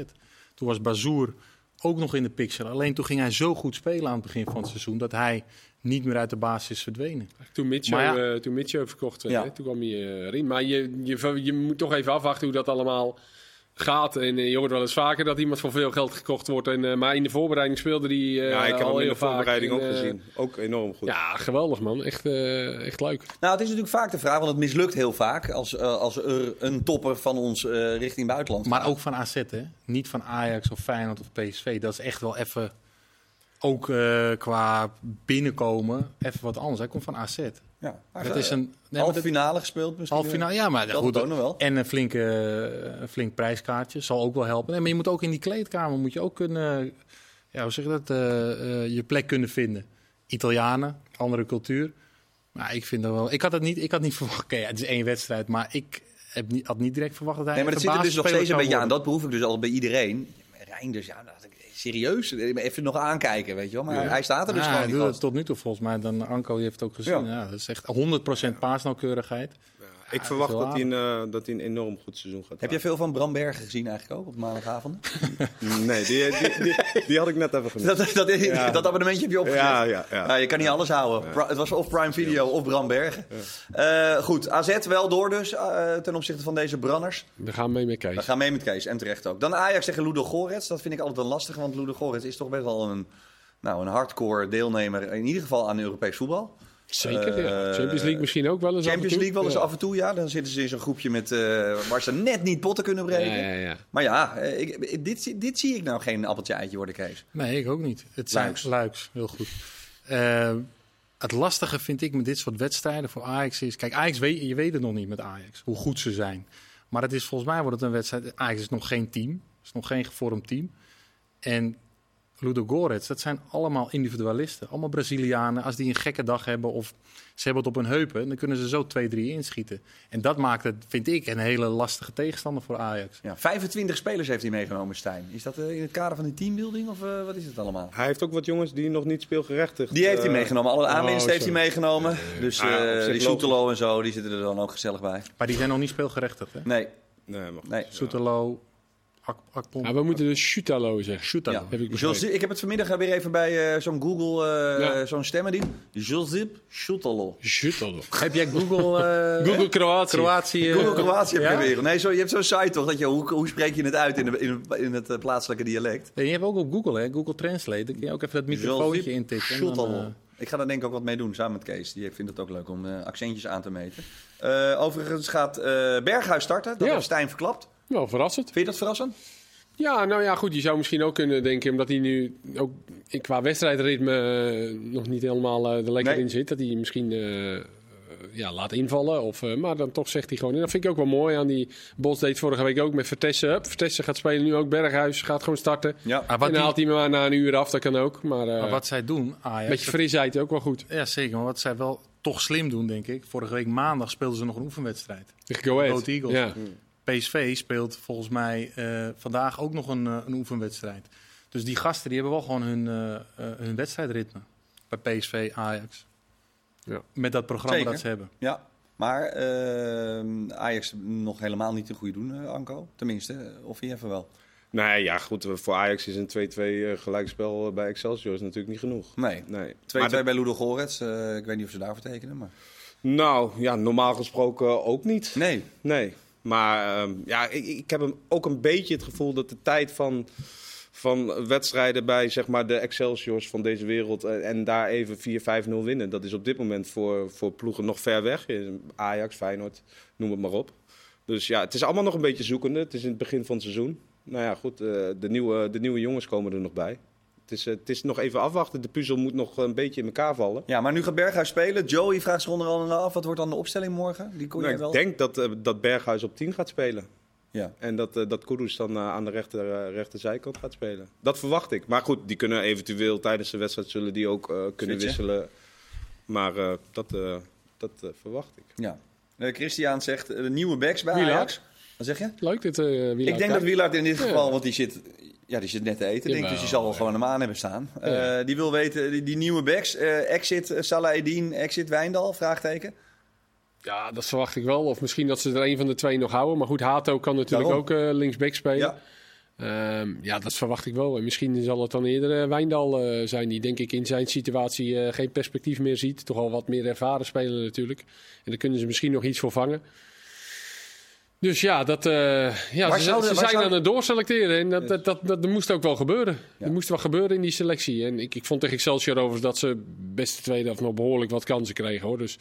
Toen was Bazoer ook nog in de picture. Alleen toen ging hij zo goed spelen aan het begin van het seizoen dat hij niet meer uit de basis is verdwenen. Toen Mitcho, Maar ja. eh, toen verkocht werd, Ja. hè, toen kwam hij eh, erin. Maar je, je, je moet toch even afwachten hoe dat allemaal gaat. En eh, je hoort wel eens vaker dat iemand voor veel geld gekocht wordt. En, eh, maar in de voorbereiding speelde hij eh, ja, ik heb al hem in de voorbereiding ook En, gezien. Ook enorm goed. Ja, geweldig man. Echt, eh, echt leuk. Nou, het is natuurlijk vaak de vraag, want het mislukt heel vaak als, als er een topper van ons eh, richting buitenland Maar gaat. ook van AZ, hè? Niet van Ajax of Feyenoord of PSV. Dat is echt wel even, ook eh, qua binnenkomen, even wat anders. Hij komt van AZ. Ja, Dat is een nee, halve finale gespeeld misschien. halve finale. Ja, maar Dat goed. ook nog wel. En een, flinke, een flink prijskaartje zal ook wel helpen. Nee, maar je moet ook in die kleedkamer moet je ook kunnen, ja, hoe zeg je dat, eh, eh, je plek kunnen vinden. Italianen, andere cultuur. Maar ik vind dat wel. Ik had het niet, ik had niet verwacht. Oké, het is één wedstrijd, maar ik heb niet, had niet direct verwacht dat hij. Nee, maar dat echt zit er dus nog steeds een zou beetje aan. Dat proef ik dus al bij iedereen. Reinders, ja, dat, serieus. Even nog aankijken, weet je wel. Maar hij staat er dus Ja, gewoon hij doet het tot nu toe volgens mij. Dan Anko die heeft het ook gezien. Ja. Ja. dat is echt 100% paasnauwkeurigheid. Ik verwacht dat hij, een, eh, dat hij een enorm goed seizoen gaat Heb jij veel van Bram Bergen gezien eigenlijk ook op maandagavond? Nee, die, die, die, die had ik net even gemist. dat, dat, Ja. dat abonnementje heb je opgezet? Ja, ja, ja. Nou, je kan niet alles houden. Pri- Het was of Prime Video of Bram Bergen. Eh, goed, AZ wel door dus eh, ten opzichte van deze branners. We gaan mee met Kees. We gaan mee met Kees en terecht ook. Dan Ajax tegen Ludo Gorets. Dat vind ik altijd een lastig, want Ludo Gorets is toch best wel een, nou, een hardcore deelnemer. In ieder geval aan Europees voetbal. Zeker, ja. Eh, Champions League misschien ook wel eens af en Champions toe. League wel eens Ja. af en toe, ja. Dan zitten ze in zo'n groepje met, eh, waar ze net niet potten kunnen breken. Ja, ja, ja. Maar ja, eh, ik, dit, dit zie ik nou geen appeltje eitje worden, Kees. Nee, ik ook niet. Het zijn Luiks. luiks. heel goed. Het lastige vind ik met dit soort wedstrijden voor Ajax is... Kijk, Ajax weet, je weet het nog niet met Ajax, hoe goed ze zijn. Maar het is, volgens mij wordt het een wedstrijd... Ajax is nog geen team. is nog geen gevormd team. En Ludogorets, dat zijn allemaal individualisten. Allemaal Brazilianen. Als die een gekke dag hebben of ze hebben het op hun heupen, dan kunnen ze zo 2-3 inschieten. En dat maakt het, vind ik, een hele lastige tegenstander voor Ajax. Ja, 25 spelers heeft hij meegenomen, Stijn. Is dat eh, in het kader van die teambuilding of eh, wat is het allemaal? Hij heeft ook wat jongens die nog niet speelgerechtigd Die heeft hij eh, meegenomen. Alle aanwinst oh, heeft hij meegenomen. Dus zich die. Soetelo en zo, die zitten er dan ook gezellig bij. Maar die zijn nog niet speelgerechtigd. Hè? Nee, Nee, maar nee. Soetelo, Akpom. Ja, we moeten dus Schutalo zeggen. Schutalo. Ja. Heb ik ik heb het vanmiddag weer even bij eh, zo'n Google, eh, Ja. zo'n stemmending. Julzip Schutalo. Schutalo. Heb jij Google, eh, Google Kroatië. Kroatië? Google Kroatië heb ja? je weer. Nee, zo, je hebt zo'n site toch? Dat je, hoe, hoe spreek je het uit in, de, in, in het plaatselijke dialect? En je hebt ook op Google, hè? Google Translate. Dan kun je ook even dat microfoontje intikken. en dan, Schutalo. eh, Ik ga daar denk ik ook wat mee doen, samen met Kees. Die vindt het ook leuk om eh, accentjes aan te meten. Eh, overigens gaat eh, Berghuis starten. Dat Ja. heeft Stijn verklapt. Wel verrassend. Vind je dat verrassend? Ja, nou ja, goed. Je zou misschien ook kunnen denken, omdat hij nu ook qua wedstrijdritme eh, nog niet helemaal eh, er lekker Nee. in zit, dat hij misschien eh, eh, ja, laat invallen. Of, eh, maar dan toch zegt hij gewoon. En dat vind ik ook wel mooi aan die Bos deed vorige week ook met Vertessen. Hup, Vertessen gaat spelen nu ook. Berghuis gaat gewoon starten. Ja. maar en wat, dan die- haalt hij me maar na een uur af, dat kan ook. Maar, eh maar wat zij doen, Ajax... een beetje frisheid ook wel goed. Ja, zeker. Maar wat zij wel toch slim doen, denk ik. Vorige week maandag speelden ze nog een oefenwedstrijd. Tegen Go Ahead. Eagles. Ja. PSV speelt volgens mij eh, vandaag ook nog een, eh, een oefenwedstrijd. Dus die gasten die hebben wel gewoon hun, eh, eh, hun wedstrijdritme. Bij PSV, Ajax. Ja. Met dat programma Zeker. dat ze hebben. Ja, maar Ajax nog helemaal niet een goede doen, eh, Anko. Tenminste, of je even wel. Nee, ja, goed. Voor Ajax is een 2-2 eh, gelijkspel bij Excelsior is natuurlijk niet genoeg. Nee. 2-2 Nee. Maar de- bij Ludo Gorets. Eh, ik weet niet of ze daarvoor tekenen, maar... Nou, ja, normaal gesproken ook niet. Nee. Nee. Maar ehm, ja, ik, ik heb hem ook een beetje het gevoel dat de tijd van, van wedstrijden bij zeg maar, de Excelsiors van deze wereld eh, en daar even 4-5-0 winnen, dat is op dit moment voor, voor ploegen nog ver weg. Ajax, Feyenoord, noem het maar op. Dus ja, het is allemaal nog een beetje zoekende. Het is in het begin van het seizoen. Nou ja, goed, eh, de, nieuwe, de nieuwe jongens komen er nog bij. Het is, eh, het is nog even afwachten. De puzzel moet nog een beetje in elkaar vallen. Ja, maar nu gaat Berghuis spelen. Joey vraagt zich onder andere af, wat wordt dan de opstelling morgen? Die kon Nou, je wel... ik denk dat, eh, dat Berghuis op 10 gaat spelen. Ja. En dat, eh, dat Kudus dan aan de rechter, eh, rechterzijkant gaat spelen. Dat verwacht ik. Maar goed, die kunnen eventueel tijdens de wedstrijd zullen die ook eh, kunnen Switchen. wisselen. Maar eh, dat, eh, dat verwacht ik. ja. Eh, Christian zegt, de nieuwe backs bij. Ajax. Wat zeg je? Leuk dit, eh. Ik denk dat Wielaert in dit Ja. geval, want die zit, ja, die zit net te eten, denk dus die Jawel, zal gewoon hem aan hebben staan. Eh, die wil weten, die, die nieuwe backs, eh, exit Salah exit Wijndal, vraagteken. Ja, dat verwacht ik wel. Of misschien dat ze er een van de twee nog houden. Maar goed, Hato kan natuurlijk Daarom. ook linksback spelen. Ja. Ehm, ja, dat verwacht ik wel. En misschien zal het dan eerder eh, Wijndal zijn, die denk ik in zijn situatie geen perspectief meer ziet. Toch al wat meer ervaren speler natuurlijk. En daar kunnen ze misschien nog iets voor vangen. Dus ja, dat, eh, ja ze, zouden- ze waar zijn aan het doorselecteren. En dat, dat, dat, dat, moest ook wel gebeuren. Ja. Er moest wel gebeuren in die selectie. En ik, ik vond tegen Excelsior overigens dat ze best de tweede helft nog behoorlijk wat kansen kregen. Hoor. Dus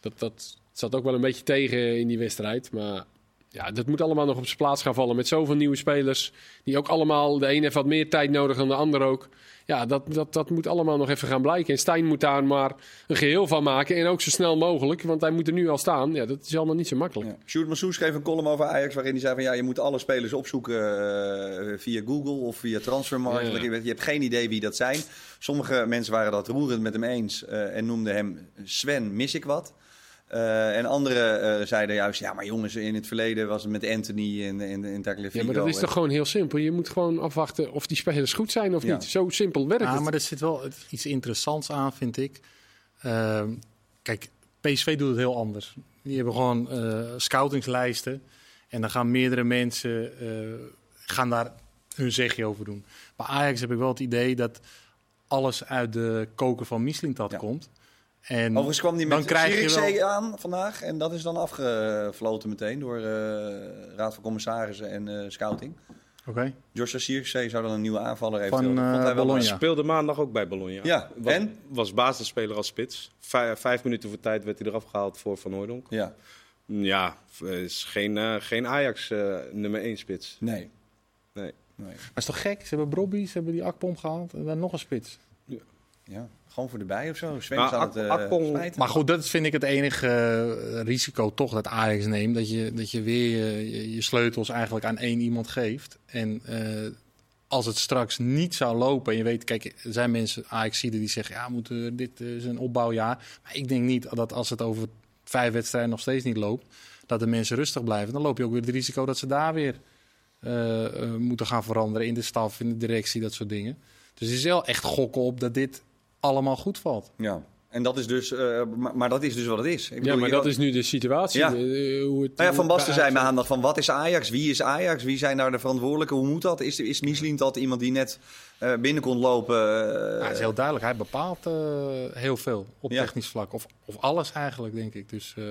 dat, dat zat ook wel een beetje tegen in die wedstrijd. Maar ja, dat moet allemaal nog op zijn plaats gaan vallen. Met zoveel nieuwe spelers. Die ook allemaal, de een heeft wat meer tijd nodig dan de ander ook. Ja, dat, dat, dat moet allemaal nog even gaan blijken. En Stijn moet daar maar een geheel van maken. En ook zo snel mogelijk. Want hij moet er nu al staan. Ja, dat is allemaal niet zo makkelijk. Ja. Sjoerd Massou schreef een column over Ajax waarin hij zei van ja, je moet alle spelers opzoeken eh, via Google of via Transfermarkt. Ja. Want Je, je hebt geen idee wie dat zijn. Sommige mensen waren dat roerend met hem eens eh, en noemden hem Sven, mis ik wat. Eh, en anderen eh, zeiden juist, ja maar jongens, in het verleden was het met Anthony en, en, en Tagliafico. Ja, maar dat is En- toch gewoon heel simpel. Je moet gewoon afwachten of die spelers goed zijn of Ja. niet. Zo simpel werkt Ja, het. maar er zit wel iets interessants aan, vind ik. Ehm, kijk, PSV doet het heel anders. Die hebben gewoon eh, scoutingslijsten. En dan gaan meerdere mensen eh, gaan daar hun zegje over doen. Bij Ajax heb ik wel het idee dat alles uit de koker van Mislintat Ja. komt. En Overigens kwam die dan met krijg je Zierikzee wel- aan vandaag en dat is dan afgefloten meteen door eh Raad van Commissarissen en eh, Scouting. Oké. Joshua Zierikzee zou dan een nieuwe aanvaller Van, eventueel. eh, Vond hij Bologna. Speelde maandag ook bij Bologna. Ja, was, en? Was basisspeler als spits. Vijf, vijf minuten voor tijd werd hij eraf gehaald voor Van Hooydonk. Ja, Ja, is geen, geen Ajax eh, nummer 1 spits. nee. Nee. nee. Maar is toch gek? Ze hebben Brobby, ze hebben die Akpom gehaald en dan nog een spits. Ja, gewoon voor de bij of zo. Sven Nou, het eh, smijten. Maar goed, dat vind ik het enige eh, risico toch dat Ajax neemt. Dat je, dat je weer je, je- je sleutels eigenlijk aan één iemand geeft. En eh, als het straks niet zou lopen. En je weet, kijk, er zijn mensen, ajax die zeggen... ja, moeten dit is een opbouwjaar. Maar ik denk niet dat als het over vijf wedstrijden nog steeds niet loopt... dat de mensen rustig blijven. Dan loop je ook weer het risico dat ze daar weer eh, eh, moeten gaan veranderen... in de staf, in de directie, dat soort dingen. Dus het is wel echt gokken op dat dit allemaal goed valt. Ja. En dat is dus, eh, maar, maar dat is dus wat het is. Ik Ja, bedoel, maar je- dat is nu de situatie. Ja. eh, hoe het, Nou ja, Van Basten zei maandag van wat is Ajax? Wie is Ajax? Wie zijn daar de verantwoordelijke? Hoe moet dat? Is, is Michelin dat iemand die net eh, binnen kon lopen? eh, Ja, het is heel duidelijk. Hij bepaalt eh, heel veel op Ja. technisch vlak. Of, of alles eigenlijk, denk ik. Dus eh,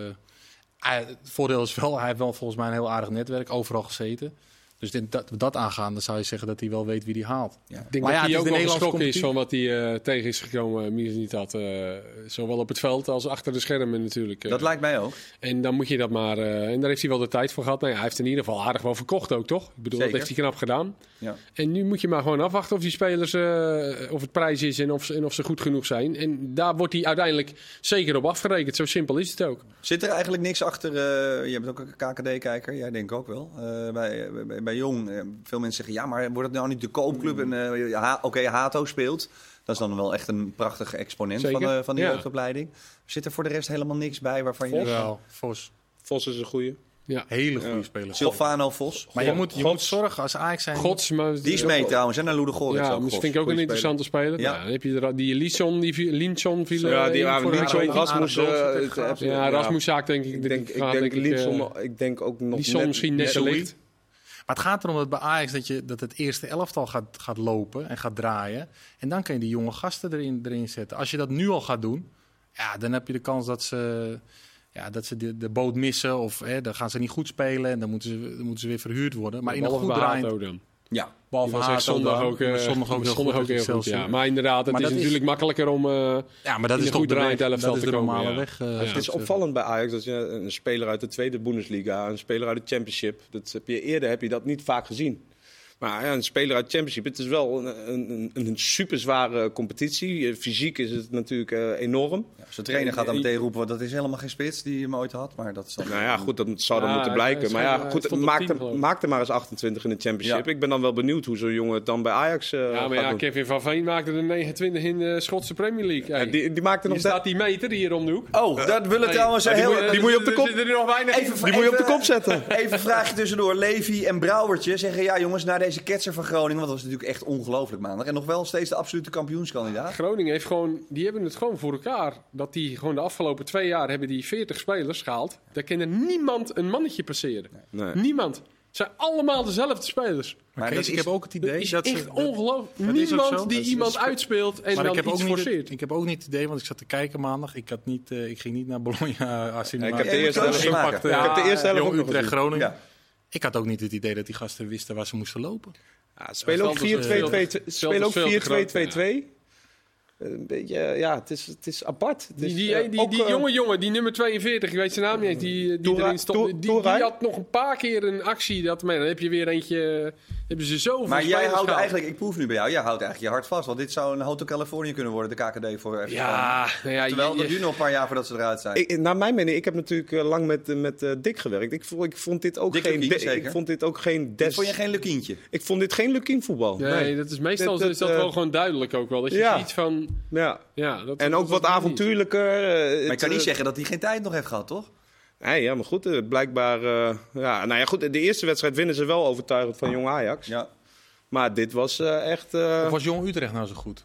hij- het voordeel is wel, hij heeft wel volgens mij een heel aardig netwerk. Overal gezeten. Dus dit, dat, dat aangaan, dan zou je zeggen dat hij wel weet wie die haalt. ja. Ik denk Maar dat ja, hij ook de geschrokken is van wat hij eh, tegen is gekomen. Mies niet had. eh, zowel op het veld als achter de schermen natuurlijk. eh. Dat lijkt mij ook. En dan moet je dat maar. eh, en daar heeft hij wel de tijd voor gehad. Nou ja, hij heeft in ieder geval aardig wel verkocht ook, toch? Ik bedoel, Zeker. dat heeft hij knap gedaan. Ja. En nu moet je maar gewoon afwachten of die spelers. eh, of het prijs is en of, ze- en of ze goed genoeg zijn. En daar wordt hij uiteindelijk zeker op afgerekend. Zo simpel is het ook. Zit er eigenlijk niks achter? eh, je bent ook een KKD-kijker, jij denk ik ook wel. Eh, bij, bij, bij Jong, eh, veel mensen zeggen ja, maar wordt het nou niet de koopclub? En eh, ha- oké, Hato speelt. Dat is dan wel echt een prachtige exponent van, de, van die Ja. jeugdopleiding. Zit er voor de rest helemaal niks bij waarvan je... Wel, Vos. Vos is een goeie. Ja. Hele goede speler. Silvano Vos. Maar je moet, je God- moet zorgen als Ajax zijn... Gods, maar Die is mee trouwens, en naar Ludogorets Ja, ook. dat Vos. vind ik ook een interessante speler. Ja. Ja. dan heb je er, die Linson, die viel- Linson viel Ja, eh, die waren zo Rasmus. eh, Ja, Rasmus Zaak denk ik. Ik denk, ik denk, ik, eh, Linson, ik denk ook nog Linson net, misschien net net zo licht. Maar het gaat erom dat bij Ajax dat, je, dat het eerste elftal gaat, gaat lopen en gaat draaien. En dan kan je die jonge gasten erin, erin zetten. Als je dat nu al gaat doen, ja, dan heb je de kans dat ze, ja, dat ze de, de boot missen. Of hè, dan gaan ze niet goed spelen en dan moeten ze, dan moeten ze weer verhuurd worden. Maar in een goed draaiend... Ja, Behalve Hato zondag ook, eh, zondag ook heel zondag goed ook heel goed. Ja. Maar inderdaad, het Maar is natuurlijk makkelijker om... eh, Ja, maar dat in is goed de draaiend elftal Dat is te de komen, normale ja. weg. eh, Ja. Het is opvallend bij Ajax dat je een speler uit de tweede Bundesliga, een speler uit de Championship, dat heb je eerder heb je dat niet vaak gezien. Maar ja, een speler uit de Championship, het is wel een, een, een, een super zware competitie. Eh, Fysiek is het natuurlijk eh, enorm. Ja, Zijn trainer gaat dan meteen roepen, dat is helemaal geen spits die hem ooit had. Maar dat is dan... Nou ja, goed, dat zou dan Ja, moeten blijken. Maar ja, goed, maak, 10 er, geloof ik. maak er maar eens 28 in de Championship. Ja. Ik ben dan wel benieuwd hoe zo'n jongen het dan bij Ajax eh ja, maar gaat ja, doen. Kevin van Veen maakte er 29 in de Schotse Premier League. Hey, Ja, die, die maakte nog hier staat die meter hier om de hoek. Oh, dat willen Hey, trouwens die heel... moet je- die moet je op de kop- zitten er nog weinig in. Even, Die moet je op de kop zetten. Even een vraagje tussendoor. Levi en Brouwertje zeggen... Ja jongens, na deze ketser van Groningen... Want dat was natuurlijk echt ongelooflijk maandag. En nog wel steeds de absolute kampioenskandidaat. Groningen heeft gewoon, die hebben het gewoon voor elkaar. Dat die gewoon de afgelopen twee jaar hebben die 40 spelers gehaald. Daar kan er niemand een mannetje passeren. Nee. Niemand. Het zijn allemaal dezelfde spelers. Maar Kees, ik heb ook het Dat idee is dat ze... echt ongelooflijk. dat. Niemand die Dat iemand uitspeelt en maar dan ik heb, iets ook niet forceert. het, ik heb ook niet het idee, want ik zat te kijken maandag. Ik, had niet, eh, ik ging niet naar Bologna. Als ik heb de Ja, eerste helft ik heb de eerste helft Utrecht. Groningen. Ja. Ik had ook niet het idee dat die gasten wisten waar ze moesten lopen. Ja, ze spelen ook Het veld is 4-2-2-2. Een beetje, ja, het is, het is apart. Het Die, is, die, eh, die, ook, die eh, jonge jongen, die nummer 42, ik weet zijn naam niet eens, die, die erin stond. Die, die had nog een paar keer een actie. Dat, maar dan heb je weer eentje, hebben ze zoveel Maar jij houdt eigenlijk... Ik proef nu bij jou. Jij houdt eigenlijk je hart vast. Want dit zou een Hotel California kunnen worden. De KKD voor FC Ja, nou ja, Terwijl je- je- duurt nog een paar jaar voordat ze eruit zijn. Ik, naar mijn mening, ik heb natuurlijk eh, lang met, eh, met eh, Dick gewerkt. Ik vond, ik vond dit ook Dick geen, Lukien, de- ik vond dit ook geen des. vond je geen Lukientje? Ik vond dit geen Lukien voetbal. Nee, Nee. dat is meestal Dat- dat, is dat eh, wel gewoon duidelijk ook wel. Dat je ja. ziet van, Ja. ja, dat, En ook wat avontuurlijker. eh, Maar je het, kan niet eh, zeggen dat hij geen tijd nog heeft gehad, toch? Nee, ja, maar goed, eh, blijkbaar. eh, ja, nou ja, goed, de eerste wedstrijd winnen ze wel overtuigend van Jong Ajax. Ja. Maar dit was eh, echt. eh Of was Jong Utrecht nou zo goed?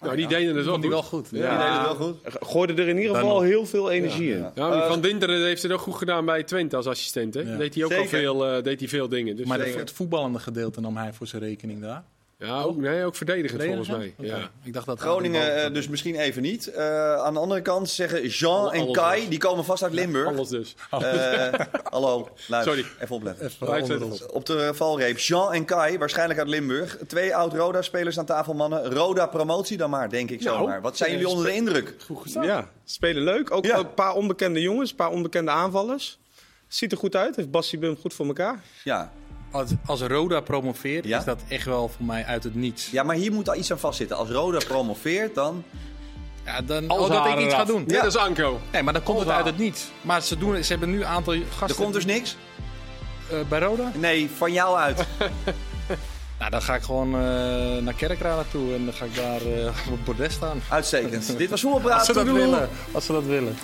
Nou, die deden het wel goed. wel goed. Die Ja. deed het wel goed. gooide er in ieder geval heel veel energie in. ja. Van Dinteren heeft het ook goed gedaan bij Twente als assistent. Hè? Ja. Deed hij ook al veel, eh, deed hij veel dingen. Dus, Maar de- het voetballende gedeelte nam hij voor zijn rekening daar. Ja, ook, nee, ook verdedigend volgens mij. Ja. Ik dacht dat Groningen eh, dus misschien even niet. Eh, aan de andere kant zeggen Jean en alles Kai, was. die komen vast uit Limburg. Alles dus. Eh, hallo, luister, Sorry. even opletten. Even Op de valreep, Jean en Kai, waarschijnlijk uit Limburg. Twee oud-Roda-spelers aan tafel, mannen. Roda-promotie dan maar, denk ik Nou, zomaar. Wat zijn jullie onder de indruk? Goed. Ja, spelen leuk. Ook Ja. een paar onbekende jongens, een paar onbekende aanvallers. Ziet er goed uit. Heeft Bassi Bum goed voor elkaar. Ja. Als, als Roda promoveert, Ja? is dat echt wel voor mij uit het niets. ja, maar hier moet al iets aan vastzitten. Als Roda promoveert, dan... Ja, dan, Als oh, dat ik iets ga doen. Net Ja. als Anko. Nee, maar dan komt het Als uit het niets. Maar ze, doen, ze hebben nu een aantal gasten Er komt dus niks? eh, bij Roda. Nee, van jou uit. Nou, dan ga ik gewoon eh, naar Kerkrade toe en dan ga ik daar eh, op het bordes staan. Uitstekend. Dit was Als Voetbalpraat. ze dat willen. Als ze dat willen.